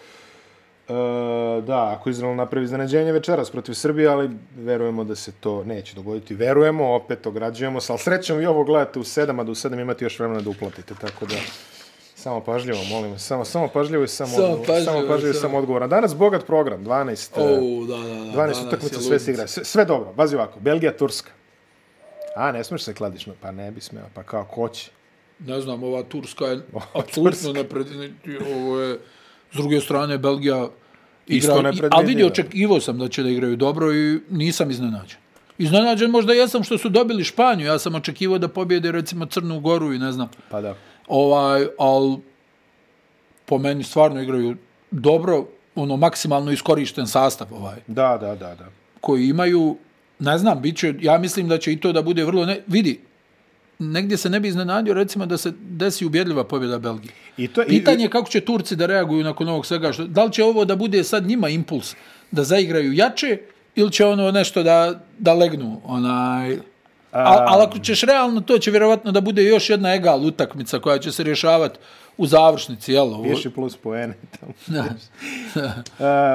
e, da, ako Izrael napravi iznenađenje večeras protiv Srbije, ali verujemo da se to neće dogoditi. Verujemo, opet ograđujemo se, ali srećemo i ovo gledate u sedam, a da u sedam imate još vremena da uplatite, tako da... Samo pažljivo, molim. Samo, samo pažljivo i samo, Samo odgovor. pažljivo, samo pažljivo samo. samo odgovor. Danas bogat program, 12, O, e, da, da, da. 12 danas utakmica, sve se igra. Sve, sve dobro, bazi ovako. Belgija, Turska. A, ne smiješ se kladiš, pa ne bi smeo, pa kao ko će. Ne znam, ova Turska je apsolutno nepredvidiva. Ovo je, s druge strane, Belgija Isto igra, nepredvidiva. ali vidi, očekivao sam da će da igraju dobro i nisam iznenađen. Iznenađen možda jesam što su dobili Španiju, ja sam očekivao da pobjede recimo Crnu Goru i ne znam. Pa da. Ovaj, al po meni stvarno igraju dobro, ono maksimalno iskorišten sastav ovaj Da, da, da, da. koji imaju, ne znam, bit će, ja mislim da će i to da bude vrlo, ne, vidi, negdje se ne bi iznenadio recimo da se desi ubjedljiva pobjeda Belgije. I to, Pitanje je kako će Turci da reaguju nakon ovog svega, što, da li će ovo da bude sad njima impuls da zaigraju jače ili će ono nešto da, da legnu, onaj... A, ali ako ćeš realno, to će vjerovatno da bude još jedna egal utakmica koja će se rješavati u završnici, jel? Ovo... Više plus poene tamo. Da.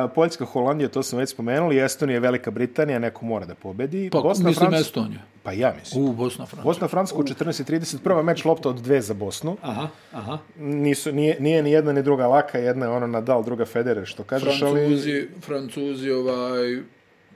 Uh, Poljska, Holandija, to smo već spomenuli, Estonija, Velika Britanija, neko mora da pobedi. Pa, Bosna, mislim Franc- Estoniju. Pa ja mislim. U, Bosna, Francuska. Bosna, Francuska u 14.30, prva meč lopta od dve za Bosnu. Aha, aha. Nisu, nije, nije ni jedna ni druga laka, jedna je ona Nadal, druga Federer, što kažeš, ali... Francuzi, ovaj,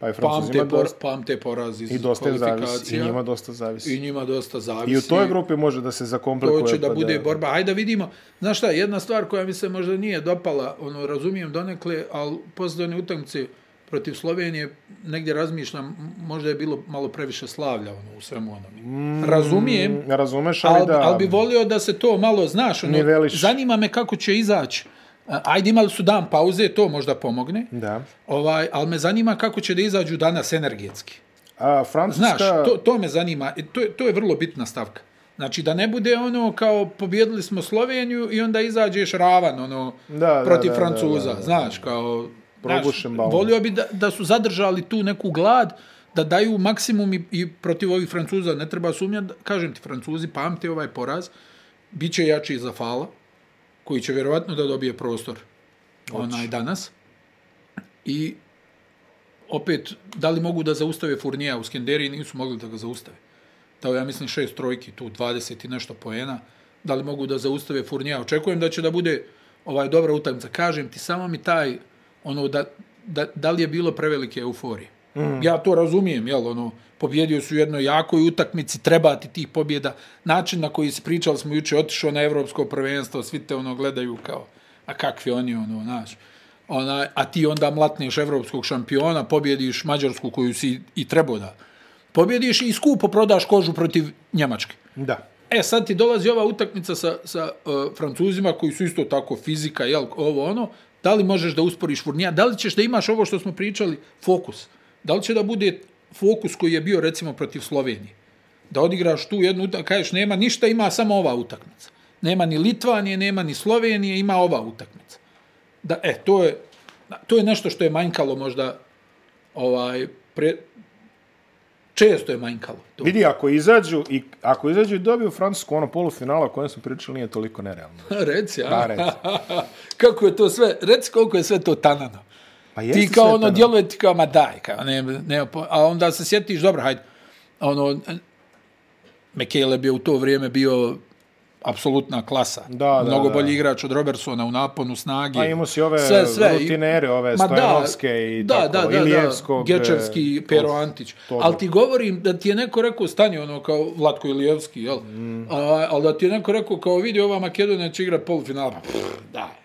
Pa i Francuzi pamte, ima por, dosta, pamte poraz iz i dosta zavisi, i njima dosta zavisi. I njima dosta zavisi. I u toj grupi može da se zakomplikuje. To će da pa bude borba. Ajde da vidimo. Znaš šta, jedna stvar koja mi se možda nije dopala, ono, razumijem donekle, ali posle one utakmice protiv Slovenije, negdje razmišljam, možda je bilo malo previše slavlja ono, u svemu onome. Mm, razumijem, razumeš, ali ali, da... ali bi volio da se to malo, znaš, ono, Niveliš. zanima me kako će izaći. Ajde, imali su dan pauze, to možda pomogne. Da. Ovaj, ali me zanima kako će da izađu danas energetski. A Francuska... Znaš, to, to me zanima. I To, to je vrlo bitna stavka. Znači, da ne bude ono kao pobjedili smo Sloveniju i onda izađeš ravan ono, Da, da, protiv da, Francuza. da, da, da. Znaš, kao... Znaš, Probušen balon. volio bi da, da su zadržali tu neku glad, da daju maksimum i, i protiv ovih Francuza. Ne treba sumnjati, kažem ti, Francuzi pamte ovaj poraz, bit će jači za Fala, koji će vjerovatno da dobije prostor onaj danas. I opet, da li mogu da zaustave Furnija u Skenderiji, nisu mogli da ga zaustave. Dao ja mislim šest trojki, tu 20 i nešto poena. Da li mogu da zaustave Furnija? Očekujem da će da bude ovaj dobra utakmica. Kažem ti, samo mi taj, ono, da, da, da li je bilo prevelike euforije. Mm. Ja to razumijem, jel, ono, pobjedio su u jednoj jakoj utakmici, treba ti tih pobjeda. Način na koji se pričali smo juče, otišao na evropsko prvenstvo, svi te ono gledaju kao, a kakvi oni, ono, znaš. Ona, a ti onda mlatneš evropskog šampiona, pobjediš Mađarsku koju si i trebao da pobjediš i skupo prodaš kožu protiv Njemačke. Da. E, sad ti dolazi ova utakmica sa, sa uh, Francuzima koji su isto tako fizika, jel, ovo ono, da li možeš da usporiš Furnija, da li ćeš da imaš ovo što smo pričali, fokus. Da li će da bude fokus koji je bio recimo protiv Slovenije? Da odigraš tu jednu utakmicu, kažeš nema ništa, ima samo ova utakmica. Nema ni Litvanije, nema ni Slovenije, ima ova utakmica. Da, e, to je, to je nešto što je manjkalo možda ovaj, pre, često je manjkalo. To. Vidi, ako izađu i ako izađu i dobiju Francusku ono polufinala o kojem smo pričali nije toliko nerealno. Reci, a? Da, reci. Kako je to sve, reci koliko je sve to tanano. Pa Ti kao ono, djeluje ti kao, ma daj, kao, ne, ne, a onda se sjetiš, dobro, hajde, ono, McCaleb je u to vrijeme bio apsolutna klasa. Da, da, Mnogo da. bolji igrač od Robertsona u naponu snage. A imao si ove sve, sve. rutinere, ove Ma Stojanovske i da, tako, da, da, Ilijevskog, Da, Gečevski, e, Pero to- Antić. to- Ali ti govorim da ti je neko rekao, stani ono kao Vlatko Ilijevski, jel? Mm. A, ali da ti je neko rekao, kao vidi ova Makedonija će igrati polufinala. Pa, pff, daj.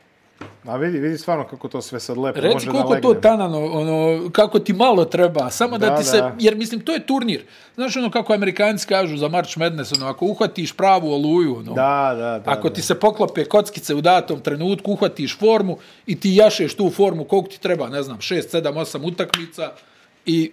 A vidi, vidi stvarno kako to sve sad lepo Reci može da koliko legne. to tanano, ono, kako ti malo treba, samo da, Da, ti se, da. jer mislim, to je turnir. Znaš ono kako amerikanci kažu za March Madness, ono, ako uhvatiš pravu oluju, ono, Da, da, da. ako da. ti se poklope kockice u datom trenutku, uhvatiš formu i ti jašeš tu formu koliko ti treba, ne znam, 6, 7, 8 utakmica i,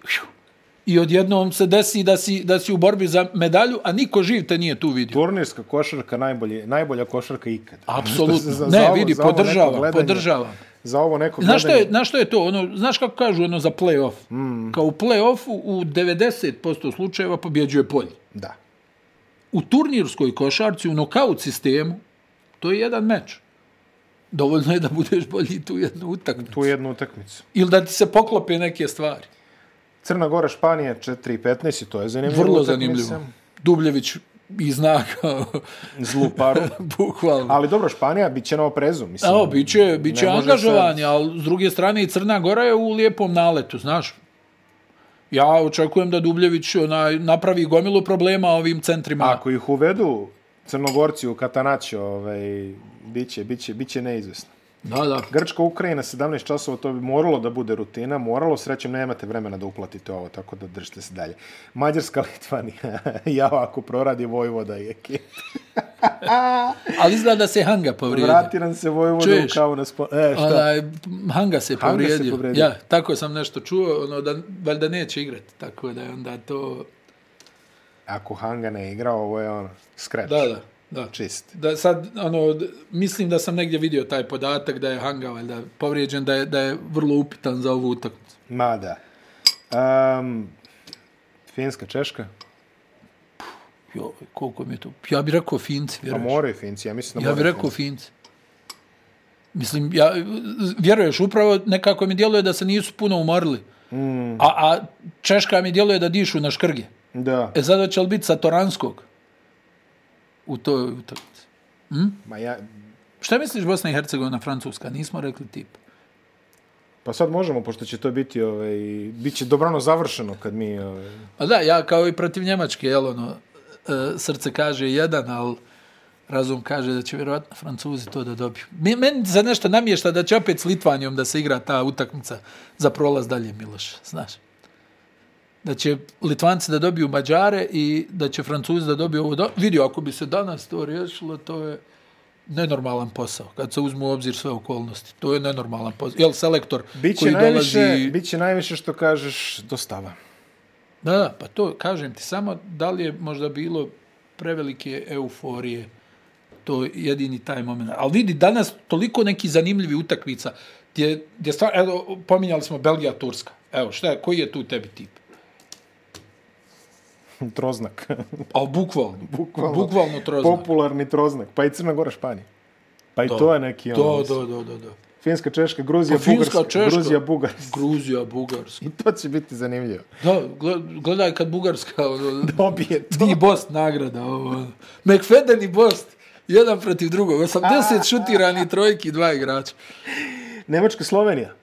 i odjednom se desi da si, da si u borbi za medalju, a niko živ te nije tu vidio. Turnirska košarka najbolje, najbolja košarka ikad. Apsolutno. Za- za Ne, ovo- vidi, za podržavam, gledanje- podržavam. Za ovo neko Znaš što, gledanje. je, znaš što je to? Ono, znaš kako kažu ono za play-off? Mm. Kao u play-offu u 90% slučajeva pobjeđuje polj. Da. U turnirskoj košarci, u nokaut sistemu, to je jedan meč. Dovoljno je da budeš bolji tu jednu utakmicu. Tu jednu utakmicu. Ili da ti se poklope neke stvari. Crna Gora, Španija, 4-15 i to je zanimljivo. Vrlo zanimljivo. Dubljević i zna kao Zlu paru. bukvalno. Ali dobro, Španija bit će na oprezu. Mislim, Evo, bit će, bit će angažovanje, sad- ali s druge strane i Crna Gora je u lijepom naletu, znaš. Ja očekujem da Dubljević onaj, napravi gomilu problema ovim centrima. Ako ih uvedu Crnogorci u Katanaćo, ovaj, bit će, bit će, bit će neizvesno. Da, da. Grčka, Ukrajina, 17 časova, to bi moralo da bude rutina, moralo, srećem, nemate vremena da uplatite ovo, tako da držite se dalje. Mađarska, Litvanija, ja ako proradi Vojvoda i ekip. Ali izgleda da se Hanga povrijedio. Vrati nam se Vojvoda Čuješ? u kao na spo... E, šta? Onaj, Hanga se Hanga se povrijedio. povrijedio. Ja, tako sam nešto čuo, ono, da valjda neće igrati. Tako da je onda to... Ako Hanga ne igra, ovo je ono, scratch. Da, da, da. Čist. Da sad, ono, mislim da sam negdje vidio taj podatak da je Hanga valjda povrijeđen, da je, da je vrlo upitan za ovu utakmicu. Ma da. Um, Finska, Češka. Jo, koliko mi je to? Ja bih rekao Finci, Pa vjeruješ? moraju Finci, ja mislim da Ja bih moraju rekao Finci. Mislim, ja, vjeruješ, upravo nekako mi djeluje da se nisu puno umorili. Mm. A, a Češka mi djeluje da dišu na škrge. Da, E sada će li biti sa Toranskog u toj utakmici? ma ja, Šta misliš Bosna i Hercegovina, Francuska? Nismo rekli tip. pa sad možemo, pošto će to biti, ovaj, bit će dobrano završeno kad mi, ovaj, Pa da, ja kao i protiv Njemačke, jel ono, e, srce kaže jedan, ali razum kaže da će vjerovatno Francuzi to da dobiju. Meni za nešto namješta da će opet s Litvanijom da se igra ta utakmica za prolaz dalje, Miloš, znaš. Da će Litvanci da dobiju Mađare i da će Francuzi da dobiju ovo. Do... Vidio, ako bi se danas to riješilo, to je nenormalan posao, kad se uzmu u obzir sve okolnosti. To je nenormalan posao. Jel, selektor Biće koji najviše, dolazi... biće najviše što kažeš dostava. Da, da, pa to kažem ti samo da li je možda bilo prevelike euforije to je jedini taj moment. Ali vidi, danas toliko neki zanimljivi utakmica gdje, gdje stvar, evo, pominjali smo Belgija, Turska. Evo, šta je, koji je tu tebi tip? Troznak. Ali bukvalno, Bukvalno. bukvalno troznak. Popularni troznak. Pa i Crna Gora, Španija. Pa i Da. to je neki Do, ono. do, do, do, do. Finska, Češka, Gruzija, Pa Bugarska. Češka. Gruzija, Bugarska. Gruzija, Bugarska. I to će biti zanimljivo. Da, gled- gledaj kad Bugarska ono, Dobije to. Di Bost nagrada. Ovo. McFadden i Bost. Jedan protiv drugog. 80 šutirani trojki, dva igrača. Nemačka, Slovenija.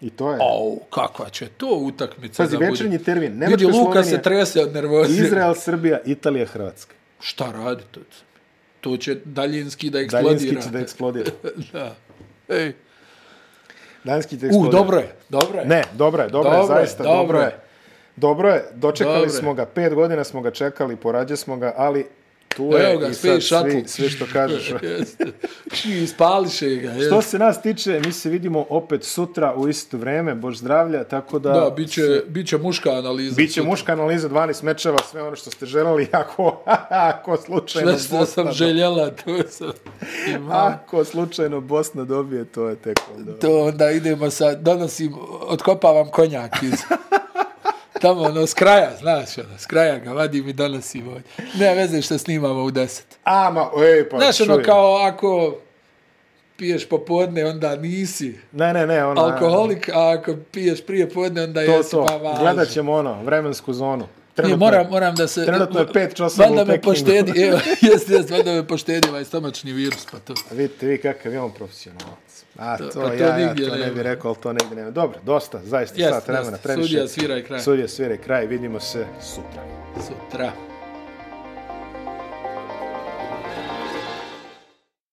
I to je. Au, kakva će to utakmica Pazi, da bude. večernji termin. Vidi, Nemačka, Luka Slovenija, se trese od nervozije. Izrael, Srbija, Italija, Hrvatska. Šta radi to? To će daljinski da eksplodira. Daljinski će da eksplodira. da. Ej. Daljinski će da U, eksplodira. dobro je, dobro je. Ne, dobro je, dobro, Dobro je, zaista, dobro dobro je. je. Dobro je, dočekali Dobro je. smo ga, pet godina smo ga čekali, porađe smo ga, ali tu je Evo ga, i sad svi, svi što kažeš. Ispališe ga. Što Što se nas tiče, mi se vidimo opet sutra u isto vreme, bož zdravlja, tako da... Da, bit će, bit će muška analiza. Biće muška analiza 12 mečeva, sve ono što ste želeli, ako, ako slučajno Sve što sam Bosna, željela, to sam imao. ako slučajno Bosna dobije, to je tek onda. To onda idemo sa, donosim, otkopavam konjak iz... Tamo, ono, s kraja, znaš, ono, s kraja ga vadim i donosim ovdje. Ne veze što snimamo u deset. A, ma, ej, pa Znaš, ono, čuj. kao ako piješ popodne, onda nisi Ne, ne, ne, ona... alkoholik, a ako piješ prije podne, onda To, jesi to, pa važi. gledat ćemo ono, vremensku zonu. Nije, moram, moram da se... trenutno je pet časova Valjda u me poštedi, evo, jest, jest, valjda me poštedi ovaj stomačni virus, pa to. Vidite vi kakav je on profesionalac. A to, pa to ja, ja to ne bih rekao, ali to negdje nema. Dobro, dosta, zaista Jest, sat vremena previše. sudija svira i kraj. Sudija svira i kraj, vidimo se sutra. Sutra.